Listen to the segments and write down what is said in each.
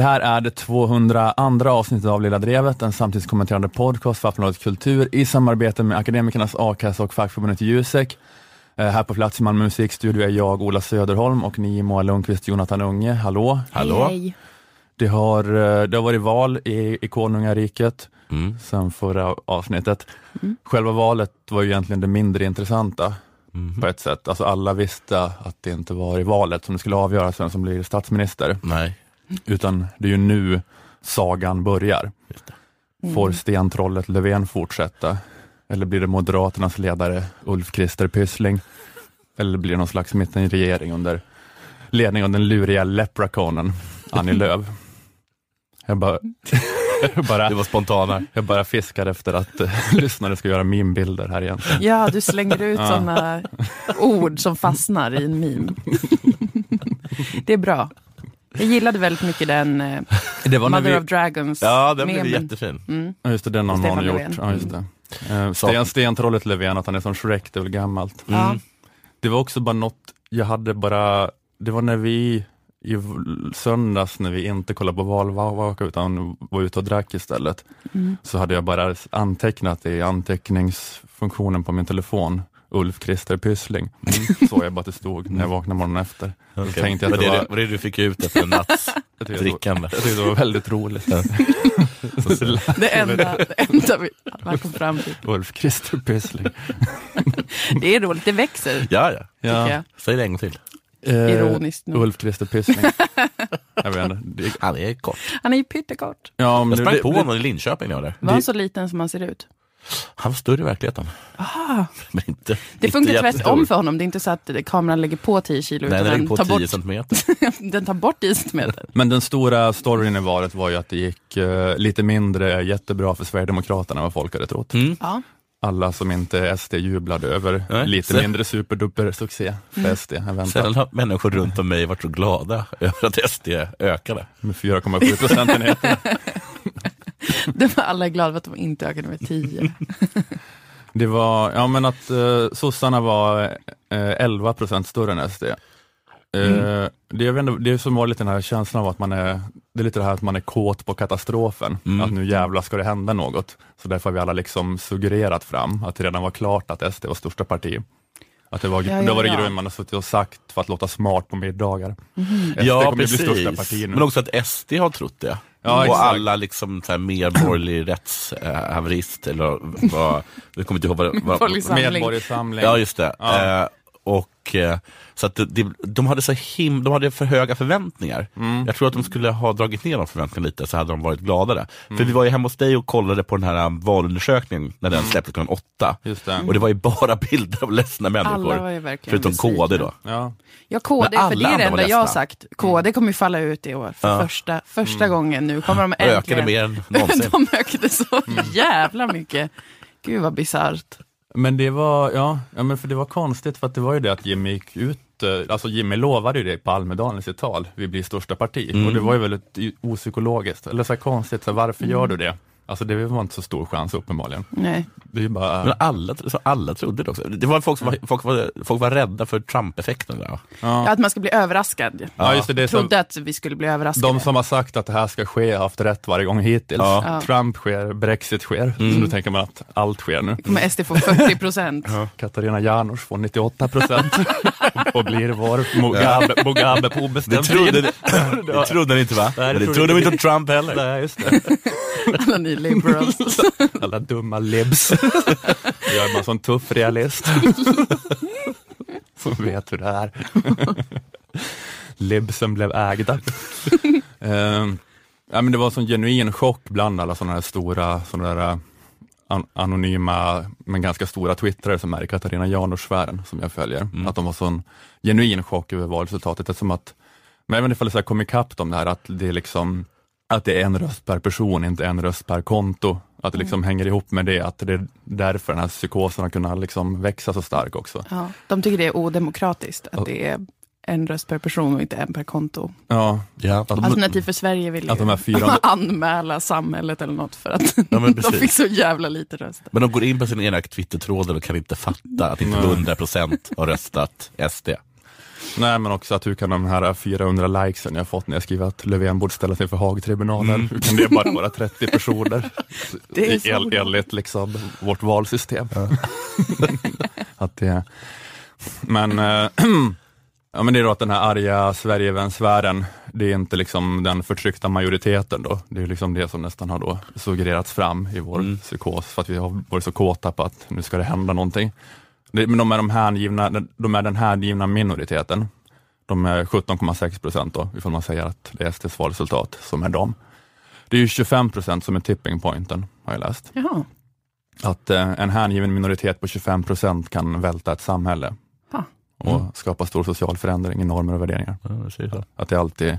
Det här är det 202 avsnittet av Lilla Drevet, en samtidskommenterande podcast för Aftonbladet Kultur i samarbete med Akademikernas a-kassa och fackförbundet Jusek. Eh, här på plats i Malmö musikstudio är jag, Ola Söderholm och ni, Moa Lundqvist, Jonathan Unge. Hallå! Hallå? Hej. Det har, eh, det har varit val i, i konungariket Mm. sen förra avsnittet. Själva valet var ju egentligen det mindre intressanta Mhm. på ett sätt. Alltså alla visste att det inte var i valet som det skulle avgöras vem som blir statsminister. Nej, Utan det är ju nu sagan börjar. just det. Mm. Får stentrollet Löfven fortsätta? Eller blir det Moderaternas ledare Ulf Krister Pyssling? Eller blir det någon slags mittenregering under ledning av den luriga leprechaunen Annie Lööf? Jag bara, jag bara, Det var spontana. jag bara fiskar efter att eh, lyssnare ska göra meme-bilder här egentligen. Ja, du slänger ut sådana ord som fastnar i en meme. Det är bra. Jag gillade väldigt mycket den eh, Det var Mother vi, of Dragons Ja, den blev jättefin. Mm. ja, just det, den har Stefan någon gjort. Ja, just det. Eh, Sten, stentrollet Löfven, att han är som Shrek, det är väl gammalt. Ja. Mm. Det var också bara något, jag hade bara, det var när vi i söndags när vi inte kollade på valvaka utan var ute och drack istället, Mm. så hade jag bara antecknat i anteckningsfunktionen på min telefon, Ulf Krister Pyssling. Så jag bara att det stod när jag vaknade morgonen efter. Okej. tänkte jag att är det det, var, vad är det du fick ut efter en natts det var, drickande? jag tyckte det var väldigt roligt. Det enda, det enda vi man kom fram till. Ulf Krister Pyssling. Det är roligt, det växer, Ja, ja. jag. Säg det en gång till. Eh, Ironiskt nog. Ulf Krister Pyssling. jag vet inte. Det, Han är kort. Han är ju pyttekort. ja, men Jag det- sprang det- på det- honom i Linköping var där. Var han så liten som han ser ut? Han var större i verkligheten. Ah, Men inte, det inte funkar tvärtom för honom. Det är inte så att kameran lägger på 10 kilo, Nej, den utan är den på tar, 10 bort, centimeter. den tar bort 10 centimeter. Men den stora storyn i valet var ju att det gick eh, lite mindre jättebra för Sverigedemokraterna än vad folk hade trott. Mm. Ja. Alla som inte SD jublade över Nej, lite så- mindre superduper succé för SD än väntat. Sällan har människor runt om mig varit så glada över att SD ökade. Med 4,7 procentenheter. Det var alla glada för att de inte ökade med 10. Det var, ja men att eh, sossarna var eh, 11 procent större än SD. Eh, det, jag vet inte, det är som var lite den här känslan av att man är, det är lite det här att man är kåt på katastrofen. Mm. Att nu jävlar ska det hända något. Så därför har vi alla liksom suggererat fram att det redan var klart att SD var största parti. Att det var, Ja, ja, det var det ja. grejen man har suttit och sagt för att låta smart på middagar. Mm. SD kommer bli största parti nu. Men också att SD har trott det. Ja, och exakt. alla liksom så här mer borgerlig rättshaverist eller vad, jag kommer inte ihåg vad, Borgerlig samling. Medborgarsamling. Ja, just det. Ja. Eh, och, eh, så att det, de, hade så him, de hade för höga förväntningar. Mm. Jag tror att de skulle ha dragit ner de förväntningarna lite, så hade de varit gladare. För vi var ju hemma hos dig och kollade på den här um, valundersökningen när den släpptes klockan åtta. Just det. Och det var ju bara bilder av ledsna människor. Alla var ju verkligen Förutom. KD då. Ja. Ja, KD, för det är det enda jag har sagt. KD kommer ju falla ut i år för Ja. första, första gången nu. Kommer de Ökade äntligen. mer än någonsin. de ökade så jävla mycket. Gud vad bisarrt. Men det var, ja, ja men för det var konstigt för att det var ju det att Jimmy gick ut, eh, alltså Jimmy lovade ju det på Almedalen i sitt tal, vi blir största parti. Mm. Och det var ju väldigt opsykologiskt, eller så konstigt, så varför gör du det? Alltså det var inte så stor chans uppenbarligen. Nej. Det är bara, Men alla, så alla trodde det också. Det var folk som var, folk var, folk var rädda för Trump-effekten. Där. ja. Att man ska bli överraskad. ja just det, det Trodde att vi skulle bli överraskade. de som har sagt att det här ska ske har haft rätt varje gång hittills. Ja. Ja. Trump sker, Brexit sker, så nu tänker man att allt sker nu. Kommer SD få 40 procent. Katarina Janouch får 98 procent och blir vår Mugabe, Mugabe på Det obestämd trodde, tid. det, det trodde ni inte va? Nej, det det trodde trodde vi inte om Trump heller. Nej, just det. Alla ni liberals. Alla dumma libs. Jag är bara en sån tuff realist. Som vet hur det är. Libsen blev ägda. Ehm, ja, men det var en sån genuin chock bland alla sådana här stora, såna där, an- anonyma, men ganska stora twittrare som är i Katarina Janouch-sfären, som jag följer. Att de var sån genuin chock över valresultatet. Det är som att, men inte ifall det så här kom ikapp dem det här, att det är liksom att det är en röst per person, inte en röst per konto. Att det liksom hänger ihop med det, att det är därför den här psykosen har kunnat liksom växa så stark också. Ja, de tycker det är odemokratiskt att det är en röst per person och inte en per konto. Ja, Ja, att, Alternativ för Sverige vill att de här ju fyra, anmäla samhället eller något för att Ja, men de fick så jävla lite röster. Men de går in på sin ena Twitter-tråd och kan inte fatta att inte Nej. 100% har röstat SD. Nej men också att hur kan de här 400 likesen jag fått när jag skriver att Löfven borde ställa sig för Haagtribunalen, Mm. hur kan det bara vara 30 personer? Det är så El-. Enligt liksom vårt valsystem. att det, men, äh, ja, men det är då att den här arga Sverigevän-sfären, det är inte liksom den förtryckta majoriteten då. Det är liksom det som nästan har då suggererats fram i vår Mm. psykos, för att vi har varit så kåta på att nu ska det hända någonting. Det, men de är, de, hängivna, de är den hängivna minoriteten. De är 17,6 procent då, ifall man säger att det är SDs valresultat som är dem. Det är ju 25 procent som är tipping pointen, har jag läst. Jaha. Att eh, en hängiven minoritet på 25 procent kan välta ett samhälle Och skapa stor social förändring i normer och värderingar. Ja, så. Att det alltid,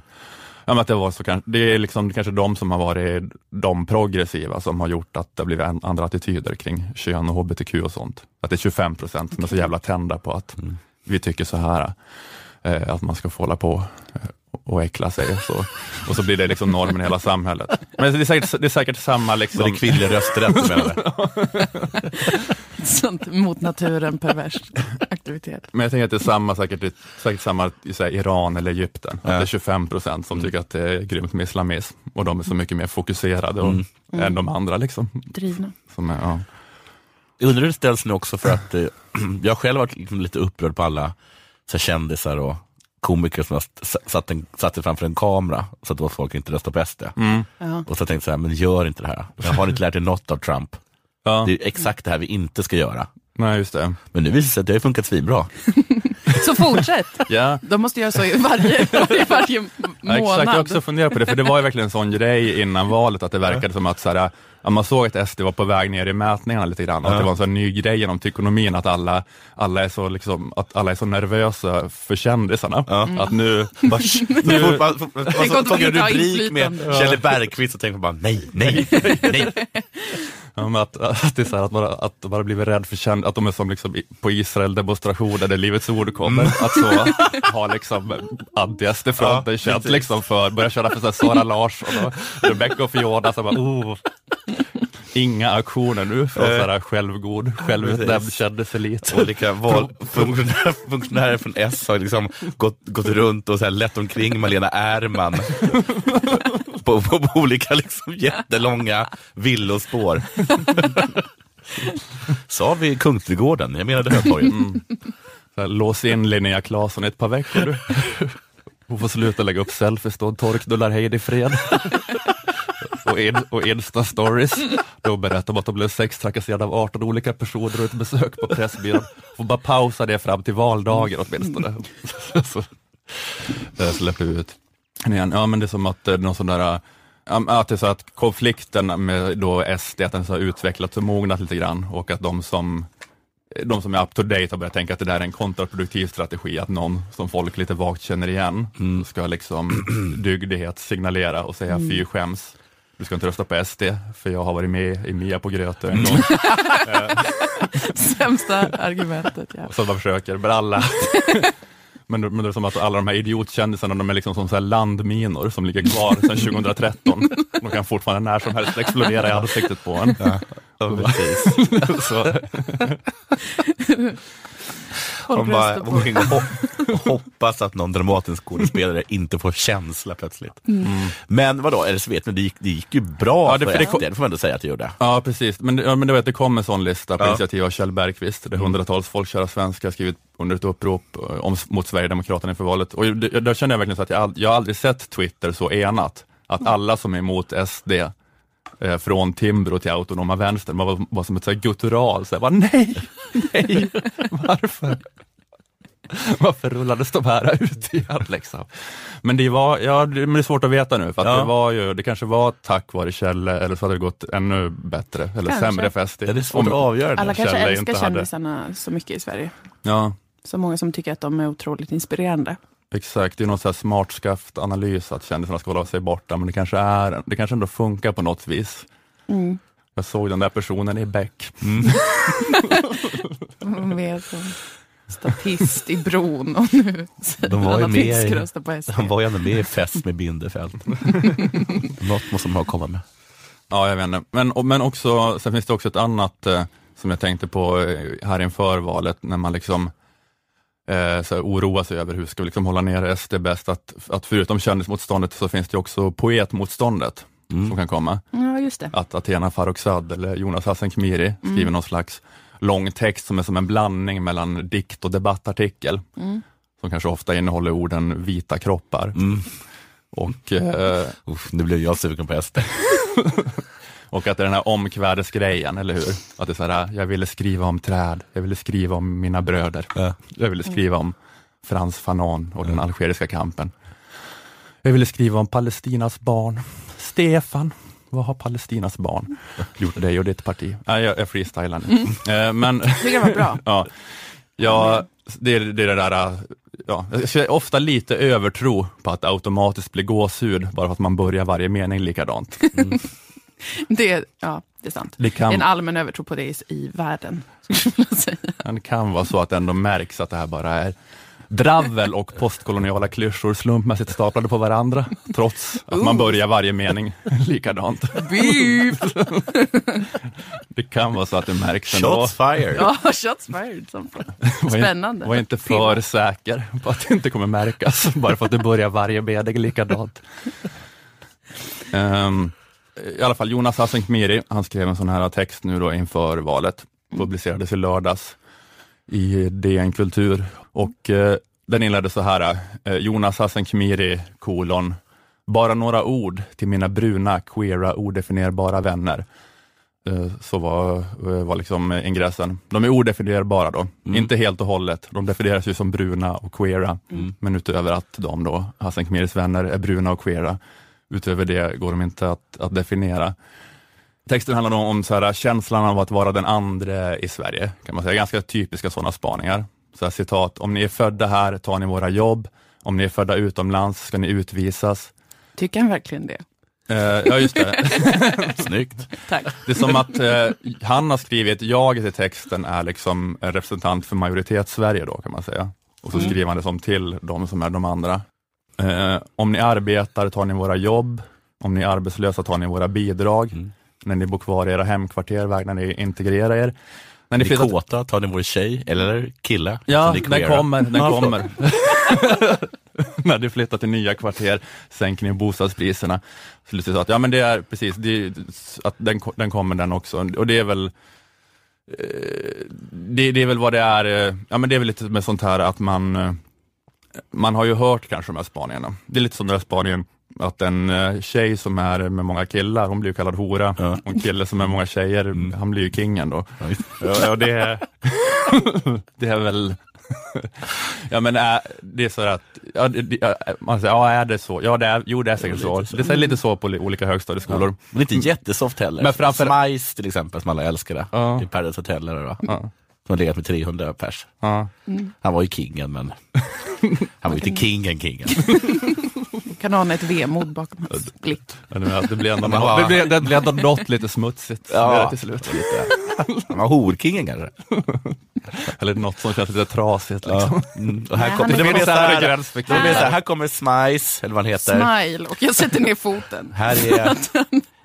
ja, att det, var så, det är liksom kanske de som har varit de progressiva som har gjort att det har blivit an- andra attityder kring kön och hbtq och sånt. Att det är 25 procent som är så jävla tända på att Mm. vi tycker så här, eh, att man ska få hålla på eh, och äckla sig och så, och så blir det liksom normen i hela samhället. Men det är säkert, det är säkert samma Så det liksom, är kvinnlig rösträtt du menar? Sånt mot naturen pervers aktivitet. Men jag tänker att det är samma, säkert, säkert samma i så här, Iran eller Egypten. Att det är 25 procent som tycker att det är grymt med islamism och de är så mycket mer fokuserade och, Mm. än de andra. Liksom, Drivna. som är, ja. Jag undrar hur det ställs nu också för att eh, jag själv varit liksom lite upprörd på alla så här, kändisar och komiker som satt, en, satt sig framför en kamera så att folk inte röstar på SD. Mm. Ja. Och så tänkte jag så här, men gör inte det här. Jag har inte lärt er något av Trump. Ja. Det är exakt det här vi inte ska göra. Nej, just det. Men nu visar det sig att det har funkat svinbra. Så fortsätt. Ja. De måste göra så i varje, i varje Ja, exakt, jag har månad. också funderat på det, för det var ju verkligen en sån grej innan valet, att det verkade som att så här, man såg att SD var på väg ner i mätningarna lite grann, att det var en sån ny grej genom ekonomin, att alla, alla, är så liksom, att alla är så nervösa för kändisarna. Ja. Att nu, fort man, man, man, såg en rubrik med. Kjell Bergqvist och tänkte bara nej, nej, nej. Ja, att, att, det är så här, att, man, att har blivit rädd för känd, att de är som liksom på Israel-demonstrationer där Livets Ord kommer, att så ha liksom anti-SD-fronten Ja, känt liksom för, börja köra för så här Sara Larsson och Rebecca och Fiona, så bara, oh, inga aktioner nu från så här självgod, självutnämnd kändiselit. Olika valfunktionärer funktionärer från S har liksom gått, gått runt och så här lett omkring Malena Ärman på, på, på olika liksom jättelånga villospår. Sa vi Kungsträdgården? Jag menade Hötorget. Så här, lås in Linnea Claesson ett par veckor du. Hon får sluta lägga upp selfies då, torkdullar Heidi fred. och, in, och Insta-stories. Då berättar de att de blev sextrakasserade av 18 olika personer och ett besök på Pressbyrån. Får bara pausa det fram till valdagen åtminstone. så, det släpper vi ut. Igen. Ja men det är som att är någon sån där men att det är så att konflikten med då SD, att den så har utvecklats och mognat lite grann och att de som de som är up to date har börjat tänka att det där är en kontraproduktiv strategi, att någon som folk lite vagt känner igen ska liksom dygdighet signalera och säga fy skäms. Du ska inte rösta på SD, för jag har varit med i Mia på Grötö en gång. Sämsta argumentet. Ja. Så man försöker bralla. Men, men det är som att alla de här idiotkändisarna, de är liksom som så här landminor som ligger kvar sedan 2013. De kan fortfarande när som helst explodera i ansiktet på en. Ja, precis. Man bara och hop- hoppas att någon dramatisk skådespelare inte får känsla plötsligt. Men vadå, eller så vet ni, det gick, det gick ju bra Ja, det- för det kom- det får man ändå säga att det gjorde. Ja, precis. Men, ja, men det, vet, det kom en sån lista på Ja. initiativ av Kjell Bergqvist, där hundratals folkkära svenskar skrivit under ett upprop eh, om, mot Sverigedemokraterna inför valet. Och det, där kände jag verkligen så att jag, jag har aldrig sett Twitter så enat. Att alla som är emot SD, eh, från Timbro till autonoma vänstern, var, var som ett så här guttural. Så jag bara, nej, nej, varför? Varför rullades de här ut igen? Liksom? Men, det var, ja, det, men det är svårt att veta nu, för att Ja. det, var ju, det kanske var tack vare Kjelle, eller så hade det gått ännu bättre, eller Kanske. sämre för SD. Ja, det är svårt Om- att avgöra. Alla kanske Kjell älskar inte hade- kändisarna så mycket i Sverige. Ja, Så många som tycker att de är otroligt inspirerande. Exakt. Det är någon så här smart analys att kändisarna ska hålla sig borta, men det kanske, är, det kanske ändå funkar på något vis. Mm. Jag såg den där personen i Beck. Som statist i bron och nu säger De var han ju med i- rösta på SD. Han var ju ändå med i Fest med Bindefeld. Något måste de ha att komma med. Ja, jag vet inte. Men, men också, sen finns det också ett annat eh, som jag tänkte på eh, här inför valet, när man liksom eh, så här, oroa sig över hur ska vi liksom hålla nere SD bäst. Att, att förutom kändismotståndet så finns det också poetmotståndet som kan komma. Ja, just det. Att Athena Farrokhzad eller Jonas Hassan Khemiri skriver någon slags lång text som är som en blandning mellan dikt och debattartikel. Som kanske ofta innehåller orden vita kroppar. Mm. Och, eh, Uff, nu blev jag sugen på SD. och att det är den här omkvädesgrejen, eller hur? Att det är så här, jag ville skriva om träd, jag ville skriva om mina bröder. Ja. Jag ville skriva om Frans Fanon och den algeriska kampen. Jag ville skriva om Palestinas barn. Stefan, vad har Palestinas barn gjort dig och ditt parti? Nej, jag, jag freestylar nu. Eh, Men, det var bra. ja, ja det, är- det är där, ja, jag ser ofta lite övertro på att automatiskt blir gåshud bara för att man börjar varje mening likadant. Det, ja, det är sant. Det Det kan, är en allmän övertro på det i, i världen. det kan vara så att det ändå märks att det här bara är dravel och postkoloniala klyschor slumpmässigt staplade på varandra, trots att man börjar varje mening likadant. Det kan vara så att det märks ändå. Shots fired. Ja, shots fired. Spännande. Var inte för säker på att det inte kommer märkas, bara för att det börjar varje mening likadant. Ehm, I alla fall Jonas Hassan Khemiri, han skrev en sån här text nu då inför valet, publicerades i lördags i DN Kultur. Och eh, den inledde så här, eh, Jonas Hassan Khemiri, kolon, bara några ord till mina bruna, queera, odefinierbara vänner. Eh, Så var, eh, var liksom eh, ingressen. De är odefinierbara då, inte helt och hållet. De definieras ju som bruna och queera, men utöver att de då, Hassan Khemiris vänner, är bruna och queera, utöver det går de inte att, att definiera. Texten handlar om så här, känslan av att vara den andre i Sverige, kan man säga. Ganska typiska sådana spaningar. Så här, citat, om ni är födda här tar ni våra jobb, om ni är födda utomlands ska ni utvisas. Tycker han verkligen det? Eh, ja, just det. Snyggt. Tack. Det är som att eh, han har skrivit, jaget i texten är liksom en representant för majoritets-Sverige då kan man säga. Och så skriver han det som till de som är de andra. Eh, om ni arbetar tar ni våra jobb, om ni är arbetslösa tar ni våra bidrag, när ni bor kvar i era hemkvarter vägrar ni integrera er. När Ni är flyttar- kåta, tar ni vår tjej eller kille? Ja, ni den kommer, den kommer. När du flyttar till nya kvarter sänker ni bostadspriserna. Så så att, ja men det är precis, det, att den, den kommer den också. Och det är väl eh, det, det är väl vad det är, eh, ja men det är väl lite med sånt här att man eh, man har ju hört kanske de här spaningarna. Det är lite som den här spaningen att en eh, tjej som är med många killar, hon blir kallad hora. Ja. Och en kille som är med många tjejer, han blir ju kingen då. Ja. Ja, och det, det är väl, ja men är, det är så att, ja, det, det- ja, man säger, ja är det så? Ja, det är, jo det är säkert så. Det är lite så på li- olika högstadieskolor. Men inte jättesoft heller. Men framför- Smice till exempel, som alla älskade. Ja. I Paradise Hotel, eller? Ja. Som har legat med 300 pers. Ja. Han var ju kingen, men han var ju inte kingen, kingen. Kan ana ett vemod bakom hans blick. Men det blir ändå, det blir, det blir ändå något lite smutsigt Ja. till slut. Lite. Han var horkingen kanske. Eller något som känns lite trasigt. Liksom. Ja. Mm. Och här, Nej, kom, han är det var mer så här, gräns för det var mer så här, killar. här kommer Smice, eller vad han heter. Smile och jag sätter ner foten. Här är,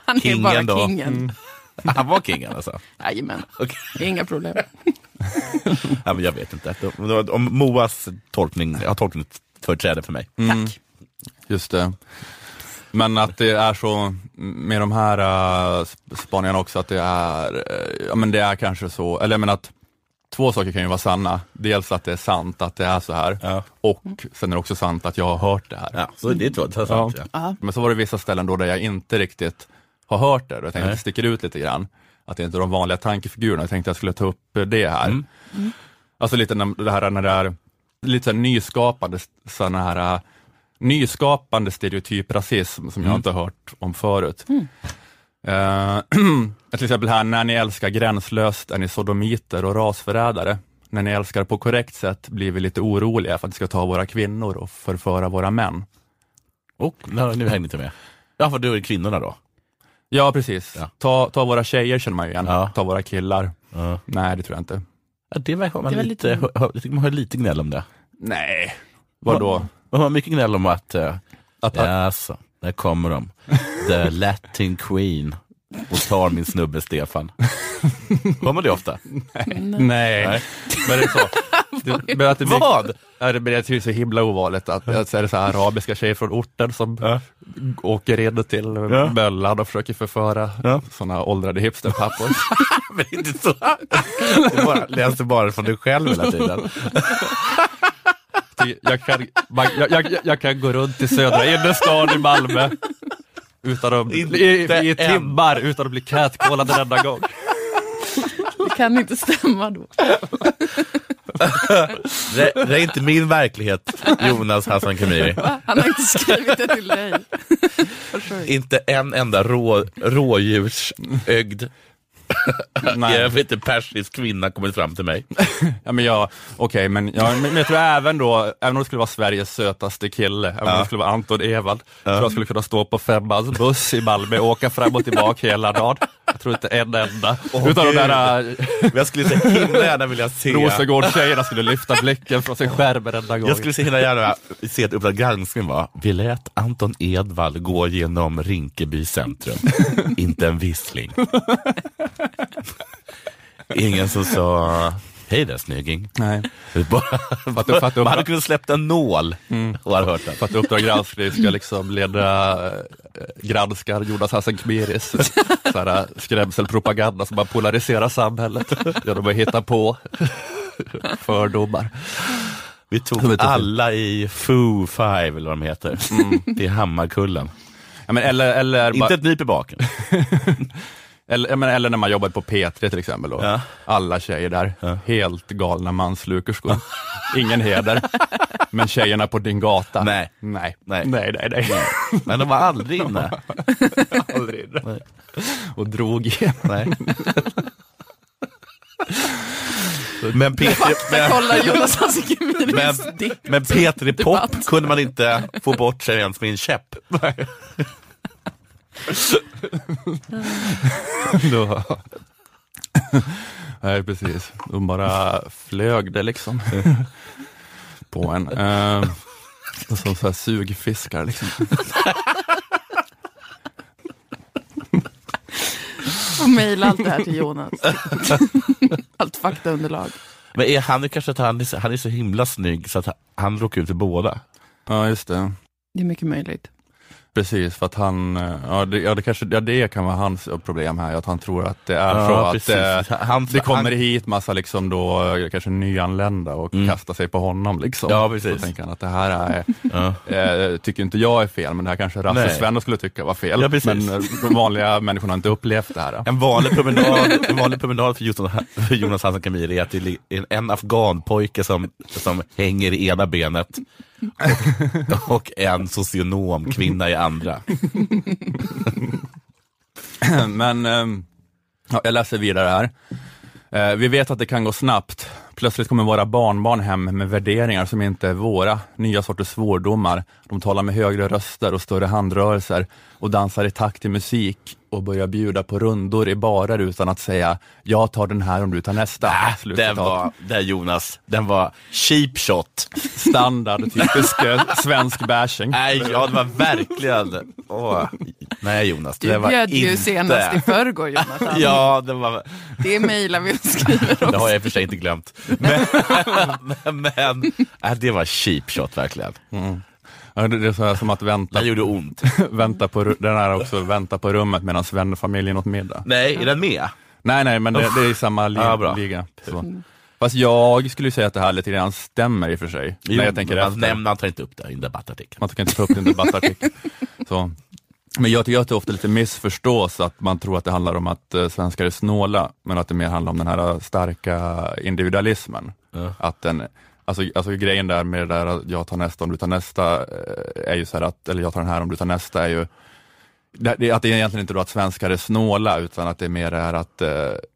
Han är Kingen bara då. kingen. han var kingen alltså. Jajamän, Okej. inga problem. Ja, men jag vet inte. Om- Moas tolkning, jag har tolkningsföreträde för mig. Tack. Just det. Men att det är så med de här uh, spaningarna också, att det är, eh, ja men det är kanske så, eller jag menar att två saker kan ju vara sanna. Dels att det är sant att det är så här Ja. och sen är det också sant att jag har hört det här. Ja, så det är sant. Ja. Ja. Men så var det vissa ställen då där jag inte riktigt har hört det, och jag tänkte att Nej. det sticker ut lite grann. Att det inte är de vanliga tankefigurerna, jag tänkte att jag skulle ta upp det här. Mm. Alltså lite när, det här när det är lite så här nyskapande, såna här, äh, nyskapande stereotyp rasism som jag Mm. inte har hört om förut. Eh, till exempel här, när ni älskar gränslöst är ni sodomiter och rasförrädare. När ni älskar på korrekt sätt blir vi lite oroliga för att ni ska ta våra kvinnor och förföra våra män. Och nu, nu hängde inte med. Ja, för du är kvinnorna då? Ja, precis. Ja. Ta, ta våra tjejer känner man ju igen. Ja. Ta våra killar. Ja. Nej, det tror jag inte. Ja, det verkar man Det var lite, lite- jag tycker man hör lite gnäll om det. Nej. Vadå? Man hör mycket gnäll om att, uh, Att, ja, alltså, där kommer de. The Latin Queen och tar min snubbe Stefan. Hör man det ofta? nej. Nej. Men det är så. Det, men att det blir, Vad? Ja, det blir det är så himla ovanligt att, att så är det så här arabiska tjejer från orten som Ja. åker in till Ja. Möllan och försöker förföra Ja. sådana åldrade hipsterpappor. Men inte så. Bara, läser bara från dig själv hela tiden. jag, kan, jag, jag, jag kan gå runt i södra innerstan i Malmö utan att, i, i timmar utan att bli catcallad en enda gång. Kan inte stämma då. Det, det är inte min verklighet, Jonas Hassan Khemiri. Han har inte skrivit det till dig. Inte en enda rå, rådjursögd, jag Nej. vet inte, persisk kvinna kommit fram till mig. Ja, men jag, okej, men, ja, men jag tror även då, även om det skulle vara Sveriges sötaste kille, även om det skulle vara Anton Ewald, tror jag skulle kunna stå på femmans buss i Malmö och åka fram och tillbaka hela dagen. Jag tror inte en enda. Åh, Utan de där Men jag skulle så himla gärna vilja se Rosengård-tjejerna skulle lyfta blicken från sin skärm varenda gång. Jag skulle så himla gärna se ett Uppdrag granskning var, vi lät Anton Edvall gå genom Rinkeby centrum, inte en vissling. Ingen som sa, hej där snygging. Nej, Bara, att- för att- man hade kunnat släppt en nål och hade hört den. för att Uppdrag granskning ska liksom leda eh, granskar Jonas Hassan här, eh, skrämselpropaganda som bara polariserar samhället genom att hitta på fördomar. Vi tog alla i Foo Five, eller vad de heter, till Hammarkullen. Ja, men eller, eller, Inte ett nyp i baken. eller, ja, men, eller när man jobbade på P3 till exempel. Då. Ja. Alla tjejer där, Ja. helt galna manslukerskor. Ingen heder. Men tjejerna på din gata, Nej. nej, Nej. nej, nej. nej. Men de var aldrig inne. Aldrig. Nej. Och drog igen. Nej. Men Peter, men, Kolla Jonas men, men Peter i Pop kunde man inte få bort sig ens med en käpp. Då. Nej, precis. De bara flög det liksom på en. Eh, som så här sugfiskar liksom. Och mejla allt det här till Jonas. Allt faktaunderlag. Men är han kanske att han är, så- han är så himla snygg så att han råkar ut för båda? Ja, just det. Det är mycket möjligt. Precis, för att han, eh, ja det, ja, det, kanske, ja, det kan vara hans problem här, att han tror att det är så Ja, att precis. eh, Han- det kommer han- hit massa liksom då, eh, kanske nyanlända och Mm. kastar sig på honom. Liksom. Ja, precis. Så tänker han att det här är, Ja. eh, tycker inte jag är fel, men det här kanske Nej. Rasse-Sven skulle tycka var fel. Ja, precis. men eh, de vanliga människorna har inte upplevt det här. En vanlig promenad, en vanlig promenad för Jonas, för Jonas Hassan Khemiri är att det är en, en afghanpojke som, som hänger i ena benet och, och en socionomkvinna i andra. Men ehm, ja, jag läser vidare här. Eh, vi vet att det kan gå snabbt. Plötsligt kommer våra barnbarn hem med värderingar som inte är våra, nya sorters svordomar. De talar med högre röster och större handrörelser och dansar i takt till musik och börjar bjuda på rundor i barer utan att säga jag tar den här om du tar nästa. Slutcitat. Den var, där Jonas, den var cheap shot. Standard, typisk eh, svensk bashing. Nej, ja det var verkligen, åh, nej Jonas. Du det var bjöd ju senast i förrgår Jonathan. Ja, det var, Det mejlar vi och skriver det har också. jag i och för sig inte glömt. Men, men, men äh, det var cheap shot verkligen. Ja, det är så här som att vänta, gjorde ont. vänta på, den här också, vänta på rummet medan vännerfamiljen åt middag. Nej, är den med? Nej, nej, men det, det är i samma li Ja, bra. liga. Så. Fast jag skulle säga att det här lite grann stämmer i och för sig. Jo, när jag tänker men efter. man, nämner, tar inte upp det i en debattartikel. Man kan inte ta upp det i en debattartikel. Så. Men jag tycker att det ofta lite missförstås att man tror att det handlar om att eh, svenskar är snåla, men att det mer handlar om den här starka individualismen. Ja. Att den, alltså, alltså grejen där med det där att jag tar nästa om du tar nästa, eh, är ju så att, eller jag tar den här om du tar nästa, är ju det, att det är egentligen inte då att svenskar är snåla, utan att det mer är att, eh,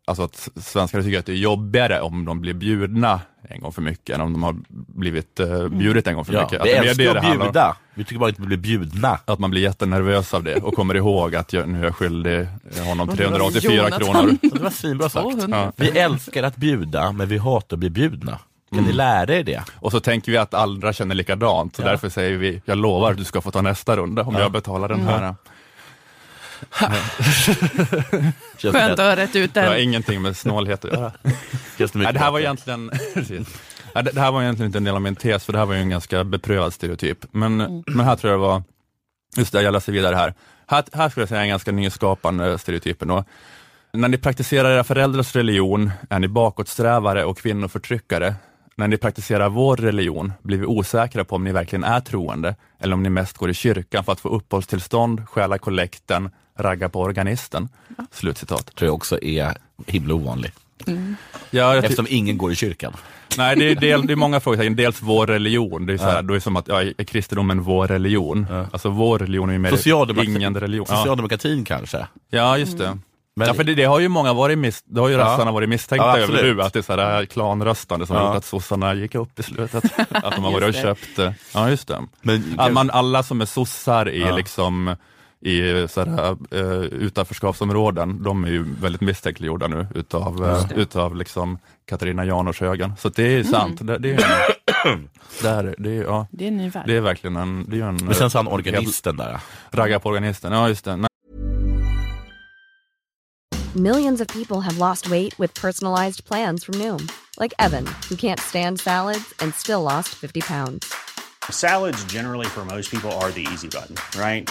alltså att svenskar tycker att det är jobbigare om de blir bjudna en gång för mycket, än om de har blivit eh, bjudit en gång för Ja, mycket. Att vi är älskar det att om. bjuda. Vi tycker bara inte att vi blir bjudna. Att man blir jättenervös av det och kommer ihåg att jag, nu är jag skyldig honom Och det var 384 Jonathan. kronor. Det var svinbra sagt. 200. Ja. Vi älskar att bjuda, men vi hatar att bli bjudna. Kan ni lära er det? Och så tänker vi att andra känner likadant, så Ja. därför säger vi, jag lovar att du ska få ta nästa runda om Ja. jag betalar den här. Skönt det, att ha rätt ut Det har den. ingenting med snålhet att göra. det Nej, det här var egentligen, det, här var egentligen inte en del av min tes, för det här var ju en ganska beprövad stereotyp. Men, men här tror jag det var, just det, jag läser vidare här. Här, här skulle jag säga en ganska nyskapande stereotypen. Då. När ni praktiserar era föräldrars religion är ni bakåtsträvare och kvinnoförtryckare. När ni praktiserar vår religion blir vi osäkra på om ni verkligen är troende eller om ni mest går i kyrkan för att få uppehållstillstånd, stjäla kollekten, ragga på organisten. Slutcitat. tror jag också är himla ovanlig. Ja, jag ty- Eftersom ingen går i kyrkan. Nej, det är, del, det är många frågetecken. Dels vår religion, det är, så här, då är det som att, ja, är kristendomen vår religion? Ja. Alltså vår religion är ju mer Socialdemokrati- ingen religion. Ja, Socialdemokratin kanske. ja just det. Men- ja, för det, det har ju många varit, mis, det har ju Ja. rassarna varit misstänkta Ja, över nu, att det är så här klanröstande som Ja. har gjort att sossarna gick upp i slutet. att de har varit och köpt, eh, ja just det. Men, Att man, alla som är sossar i Ja. liksom i så här, uh, utanförskapsområden, de är ju väldigt misstänkliggjorda nu utav, uh, utav liksom Katarina Janouch-högen. Så det är ju sant. Det, det, är, det, är, det, är, ja, Det är en ny värld. det är verkligen en, det är en men sen så han organisten där. ragga på organisten. Ja, just det. Nej, Millions of people have lost weight with personalized plans from Noom, like Evan, who can't stand salads and still lost 50 pounds. Salads, generally, for most people, are the easy button, right?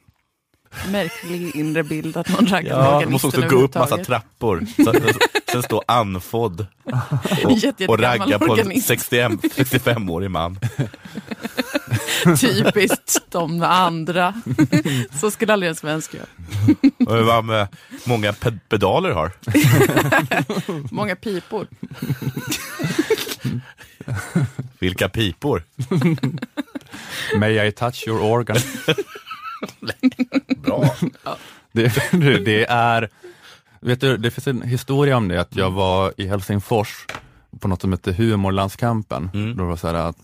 Märklig inre bild att någon raggar på Ja, organisten man måste också gå upp massa trappor. Sen, sen stå andfådd och, Jätte- och ragga på en organist. 65 65-årig man. Typiskt de andra. Så skulle aldrig en svensk göra. Och vad med många pe- pedaler har. Många pipor. Vilka pipor. May I touch your organ? Bra. Det, det är, vet du, det finns en historia om det, att jag var i Helsingfors på något som heter Humorlandskampen. Mm. Då var så att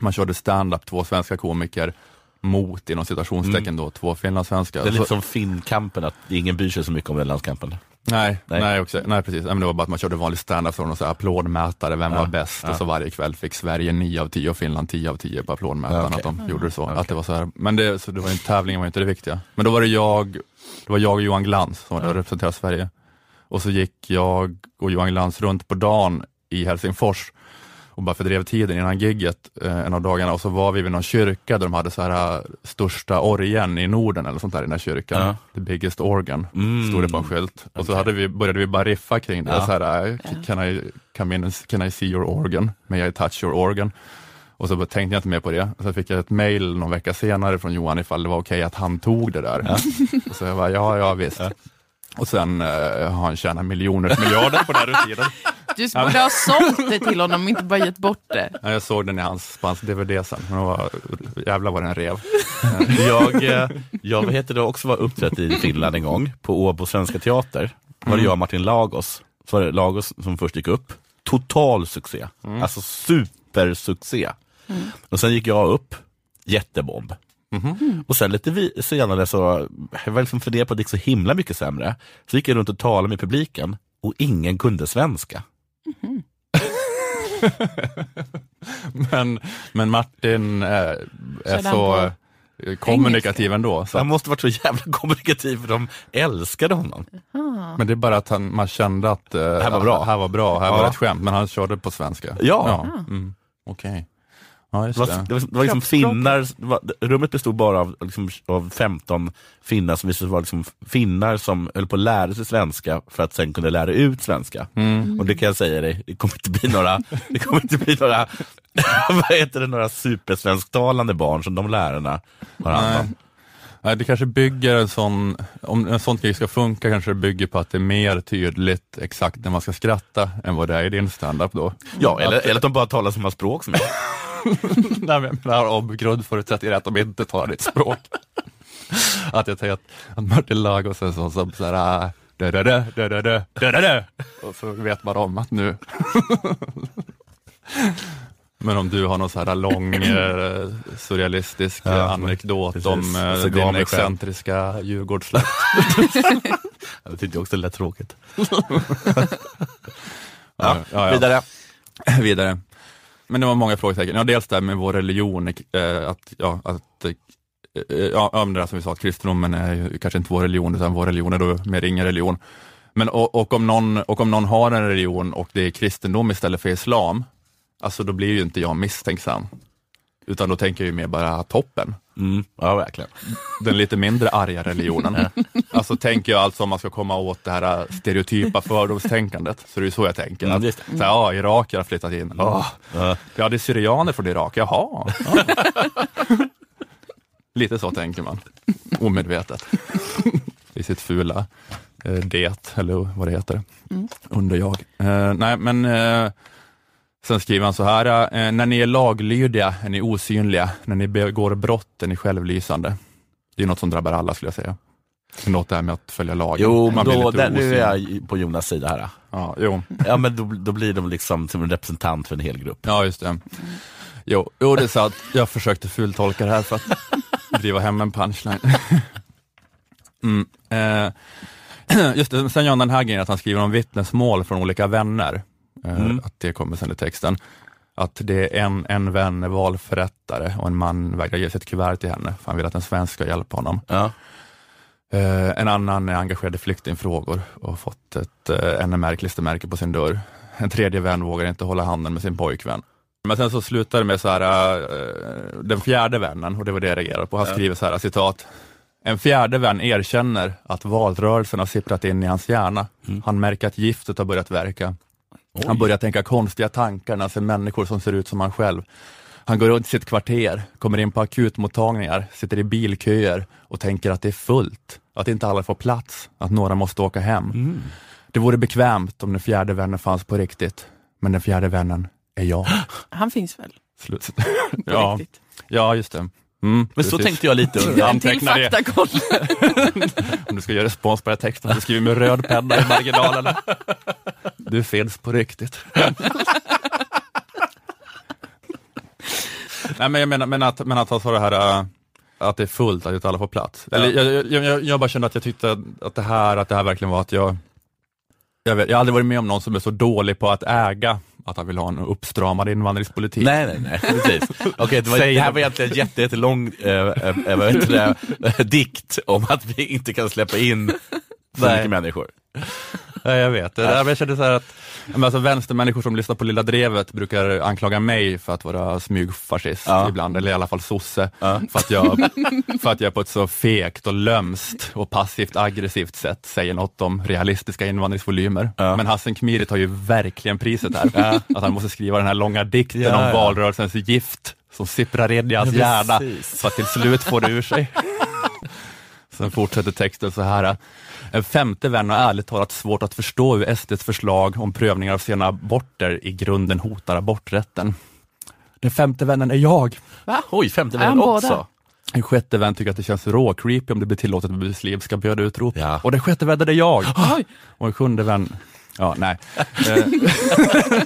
man körde stand-up, två svenska komiker mot, inom citationstecken då, två finlandssvenskar. Mm. Det är lite Så- som Finnkampen, att ingen bryr sig så mycket om den landskampen. Nej, Nej. nej. också, nej precis. Nej, men det var bara att man körde vanlig standup från och så här applådmätare, vem Ja, var bäst? ja. Och så varje kväll fick Sverige 9 av 10 och Finland 10 av 10 på applådmätaren. Ja, okej. Att de gjorde det så. Okej. Att det var så här. Men det, så det var ju en tävling, var inte det viktiga. Men då var det jag, det var jag och Johan Glans som där och representerade Sverige. Och så gick jag och Johan Glans runt på dagen i Helsingfors och bara fördrev tiden innan gigget eh, en av dagarna och så var vi vid någon kyrka där de hade så här eh, största orgeln i Norden eller sånt där i den här kyrkan. Ja. The biggest organ, Mm. stod det på en skylt. Och så hade vi, började vi bara riffa kring det. Ja. Så här, eh, can, I, come in and, can I see your organ? May I touch your organ? Och så tänkte jag inte mer på det. Och så fick jag ett mail någon vecka senare från Johan ifall det var okej att han tog det där. Och så jag bara, ja, ja visst. Och sen eh, har han tjänat miljoner miljarder på det här tiden. Du borde ha sålt det till honom, inte bara gett bort det. Ja, jag såg den i hans, på hans DVD sen, men det var, jävlar vad den rev. Jag, eh, jag vad heter det, också var uppträtt i Finland en gång, på Åbo Svenska Teater. var det jag och Martin Lagos. Så var det Lagos som först gick upp. Total succé. Alltså supersuccé. Och sen gick jag upp, jättebomb. Och sen lite vi, senare så, jag var liksom funderade på att det gick så himla mycket sämre. Så gick jag runt och talade med publiken och ingen kunde svenska. Men, men Martin eh, är Körde så eh, kommunikativ ändå. Så Han måste varit så jävla kommunikativ för de älskade honom. Men det är bara att han, man kände att eh, här var bra. här var bra, här Ja. var ett skämt, men han körde på svenska. Ja. Mm. Okej. Ja, just Det var, det. var, det var liksom finnar, det var, rummet bestod bara av, liksom, av 15 finnar som visade vara liksom finnar som höll på att lära sig svenska för att sen kunna lära ut svenska. Mm. Och det kan jag säga dig, det kommer inte bli några, det kommer inte bli några, vad heter det, några supersvensktalande barn som de lärarna har hand om. Nej, det kanske bygger en sån, om en sån grej ska funka kanske det bygger på att det är mer tydligt exakt när man ska skratta än vad det är i din standup då. Ja, eller, eller att de bara talar samma språk som jag. Nej, men jag menar om grundförutsättningen är att de inte talar ditt språk. att jag tänker att, Martin Lagos är sån som såhär, ah, dö, dö, dö, dö, dö, dö, dö, dö, dö. och så vet man om att nu Men om du har någon så här lång eh, surrealistisk Ja, anekdot precis. om eh, så gav din excentriska Djurgårdssläkt. Jag tyckte också det lät tråkigt. Ja, ja, ja. Vidare. Vidare. Men det var många frågetecken. Ja, dels det här med vår religion, eh, att, ja, att eh, eh, ja, ja, men det där som vi sa, att kristendomen är ju kanske inte vår religion, utan vår religion är då mer ingen religion. Men och, och, om någon, och om någon har en religion och det är kristendom istället för islam, alltså då blir ju inte jag misstänksam. Utan då tänker jag ju mer bara toppen. Mm, ja, verkligen. Den lite mindre arga religionen. Alltså tänker jag alltså om man ska komma åt det här äh, stereotypa fördomstänkandet, så det är ju så jag tänker. Mm, Att, så här, ja, irakier har flyttat in. Ja, Ja. ja, det är syrianer från Irak, jaha. Ja. Lite så tänker man, omedvetet. I sitt fula eh, det, eller vad det heter, under jag. Eh, nej, men eh, sen skriver han så här, eh, när ni är laglydiga är ni osynliga, när ni begår brott är ni självlysande. Det är något som drabbar alla skulle jag säga. Något det här med att följa lagen. Jo, Man då, där, nu är jag på Jonas sida här. Ja, jo. Ja, men då, då blir de liksom som en representant för en hel grupp. Ja, just det. Jo, jo det är sant. Jag försökte fultolka det här för att driva hem en punchline. Mm. Eh, just det, sen gör han den här grejen att han skriver om vittnesmål från olika vänner. Eh, Mm. Att det kommer sen i texten. Att det är en, en vän är valförrättare och en man vägrar ge sitt kuvert till henne, för han vill att en svensk ska hjälpa honom. Ja. Eh, en annan är engagerad i flyktingfrågor och fått ett eh, NMR-klistermärke på sin dörr. En tredje vän vågar inte hålla handen med sin pojkvän. Men sen så slutar det med så här, den fjärde vännen, och det var det jag reagerade på. Han skriver så här, citat. En fjärde vän erkänner att valrörelsen har sipprat in i hans hjärna. Han märker att giftet har börjat verka. Han börjar tänka konstiga tankar när han ser människor som ser ut som han själv. Han går runt sitt kvarter, kommer in på akutmottagningar, sitter i bilköer och tänker att det är fullt, att inte alla får plats, att några måste åka hem. Det vore bekvämt om den fjärde vännen fanns på riktigt, men den fjärde vännen är jag. Han finns väl? Slut. Ja, riktigt? ja, just det. Mm, Men så precis. tänkte jag lite under. Ja. En till Anteckna det. faktakoll. Om du ska göra respons på den här texten, så skriver med röd penna i marginalen. Du finns på riktigt. Nej, men jag menar, men att, men att sa det här äh, att det är fullt, att inte alla får plats. Eller, jag, jag, jag, jag bara kände att jag tyckte att det här, att det här verkligen var att jag, jag, vet, jag har aldrig varit med om någon som är så dålig på att äga att han vill ha en uppstramad invandringspolitik. Nej, nej, nej, precis. Okej, det, var, det här var egentligen en jätte, jättelång äh, äh, äh, dikt om att vi inte kan släppa in så mycket människor. Ja, jag vet. Det där, jag kände så här att alltså, vänstermänniskor som lyssnar på Lilla Drevet brukar anklaga mig för att vara smygfascist Ja. ibland, eller i alla fall sosse, Ja. för, att jag, för att jag på ett så fegt och lömskt och passivt aggressivt sätt säger något om realistiska invandringsvolymer. Ja. Men Hassan Khmiri tar ju verkligen priset här, att han måste skriva den här långa dikten om valrörelsens gift som sipprar in i hans hjärna för att till slut få det ur sig. Sen fortsätter texten så här. En femte vän har ärligt talat svårt att förstå hur SDs förslag om prövningar av sena aborter i grunden hotar aborträtten. Den femte vännen är jag. Va? Oj, femte vännen båda? också. En sjätte vän tycker att det känns rå-creepy om det blir tillåtet med muslimska bönutrop. Ja. Och den sjätte vännen är jag. Oj. Och en sjunde vän, ja nej.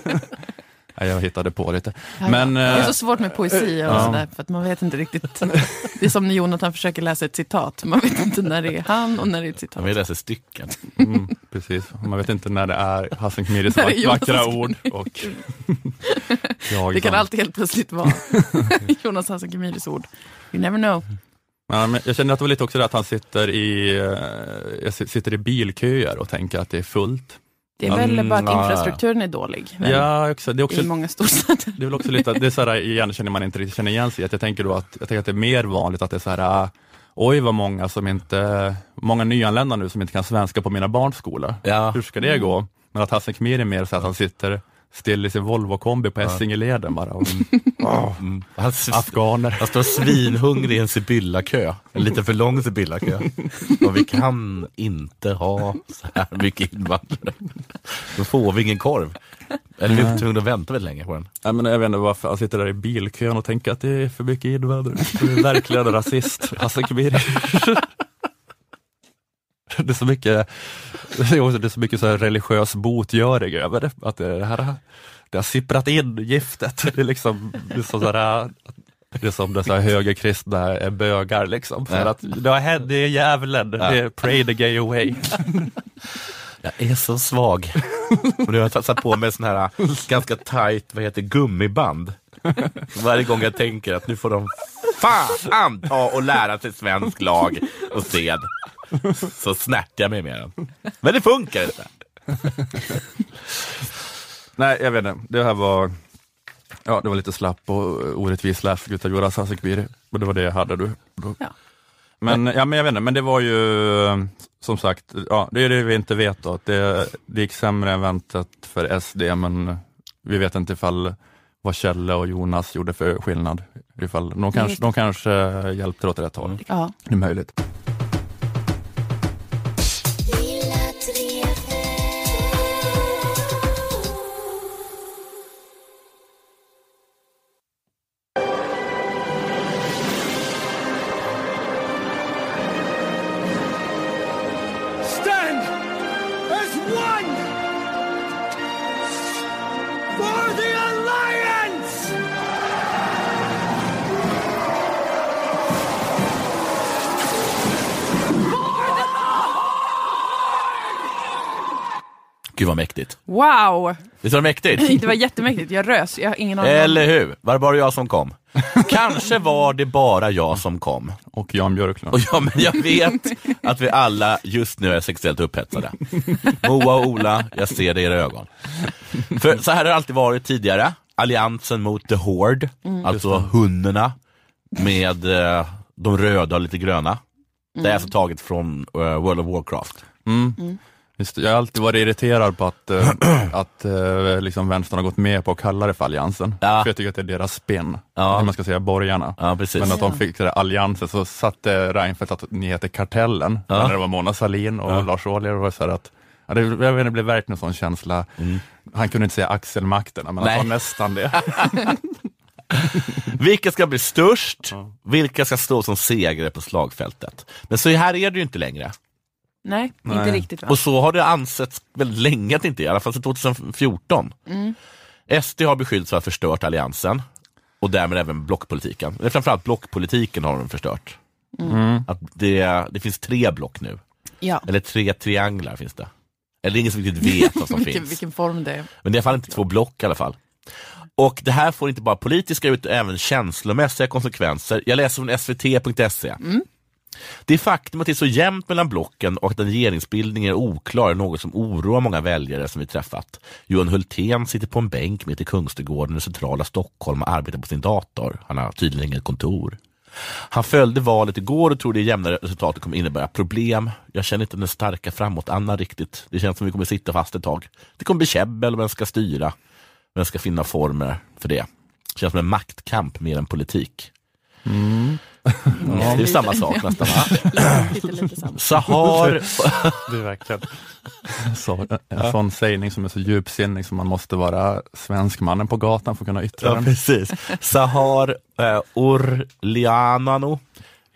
Jag hittade på lite. Men, det är eh, så svårt med poesi och Ja. sådär, för att man vet inte riktigt. Det är som när Jonathan försöker läsa ett citat. Man vet inte när det är han och när det är ett citat. Vi läser stycken. Mm, precis, man vet inte när det är Hassan Jonas vackra ord och jag Det kan som- alltid helt plötsligt vara Jonas Hassan Khemiris ord. You never know. Ja, men jag känner att det var lite också det att han sitter i, eh, sitter i bilköer och tänker att det är fullt. Det är väl Mm, bara att infrastrukturen är dålig. Ja, också, det är också I många storstäder. Det är väl också lite, det är så här, igen känner man inte riktigt känner igen sig jag tänker då att, jag tänker att det är mer vanligt att det är så här, ah, oj vad många som inte, många nyanlända nu som inte kan svenska på mina barns skola. Ja. Hur ska det gå? Men att Hassan Khmiri är mer så att han sitter still i sin Volvo-kombi på Essingeleden bara. Och, Mm. Han, afghaner. han står svinhungrig i en Sibylla-kö. En lite för lång Sibylla-kö. Och vi kan inte ha så här mycket invandrare. Då får vi ingen korv. Eller vi är tvungna att vänta väldigt länge på den. Nej, men jag vet inte varför han sitter där i bilkön och tänker att det är för mycket invandrare. Du är verkligen rasist, Hassan Khmiri. det är så mycket, det är så mycket så här religiös botgöring över det. Att det här det har sipprat in giftet. Det är liksom, det är så sådär, det är som här högerkristna är bögar liksom. För Ja. att det har hänt, det är djävulen, det är pray the gay away. Jag är så svag. Och nu har jag satt på mig sån här ganska tight, vad heter gummiband. Varje gång jag tänker att nu får de fan ta och lära sig svensk lag och sed. Så snärtar jag mig med den. Men det funkar inte. Nej, jag vet inte. Det här var, ja, det var lite slapp och orättvis läsk utav Joras Hasekviri. Och det var det jag hade. Du. Ja. Men, ja, men jag vet inte, men det var ju som sagt, ja, det är det vi inte vet då. Det, det gick sämre än väntat för SD, men vi vet inte ifall vad Kjelle och Jonas gjorde för skillnad. Ifall de, kanske, de kanske hjälpte åt rätt håll. Ja. Det är möjligt. Gud vad mäktigt. Wow! Visst var det mäktigt? Det var jättemäktigt. Jag rös. Jag har ingen aning. Eller hur? Var det bara jag som kom? Kanske var det bara jag som kom. Och Jan Björklund. Och ja, men jag vet att vi alla just nu är sexuellt upphetsade. Moa och Ola, jag ser det i era ögon. För så här har det alltid varit tidigare. Alliansen mot the Horde, alltså hundarna med eh, de röda och lite gröna. Det är alltså taget från eh, World of Warcraft. Just, jag har alltid varit irriterad på att, eh, att eh, liksom vänstern har gått med på att kalla det för Alliansen. Ja. För jag tycker att det är deras spin, Ja. hur man ska säga borgarna. Ja. Men att de fick det Alliansen så satte Reinfeldt att ni heter Kartellen, Ja. när det var Mona Sahlin och. Lars Ohly. Och så här att, ja, det, jag vet, inte, det blev verkligen en sån känsla. Han kunde inte säga axelmakterna, men Mm. Nej. han sa nästan det. Vilka ska bli störst? Vilka ska stå som segrare på slagfältet? Men så här är det ju inte längre. Nej, Nej. inte riktigt va? Och så har det ansetts väldigt länge att det inte är, i alla fall sedan 2014. SD har beskyllts för att ha förstört alliansen och därmed även blockpolitiken. Eller framförallt blockpolitiken har de förstört. Att det, det finns tre block nu, Ja. eller tre trianglar finns det. Eller ingen som riktigt vet vad som vilken, finns. vilken form det är. Men det är i alla fall inte två block i alla fall. Och det här får inte bara politiska utan även känslomässiga konsekvenser. Jag läser från svt.se. Det faktum att det är så jämnt mellan blocken och att en regeringsbildning är oklar är något som oroar många väljare som vi träffat. Johan Hultén sitter på en bänk mitt i Kungsträdgården i centrala Stockholm och arbetar på sin dator. Han har tydligen inget kontor. Han följde valet igår och tror det jämnare resultatet kommer innebära problem. Jag känner inte den starka framåt-Anna riktigt. Det känns som vi kommer sitta fast ett tag. Det kommer bli käbbel och vem ska styra. Vem ska finna former för det. Det känns som en maktkamp mer än politik. Mm. Det är ju samma sak nästan va? Lite, lite samma. Sahar, Det är verkligen så, en sån sägning som är så djupsinnig som man måste vara svenskmannen på gatan för att kunna yttra ja, den. precis. Sahar eh, Orlianano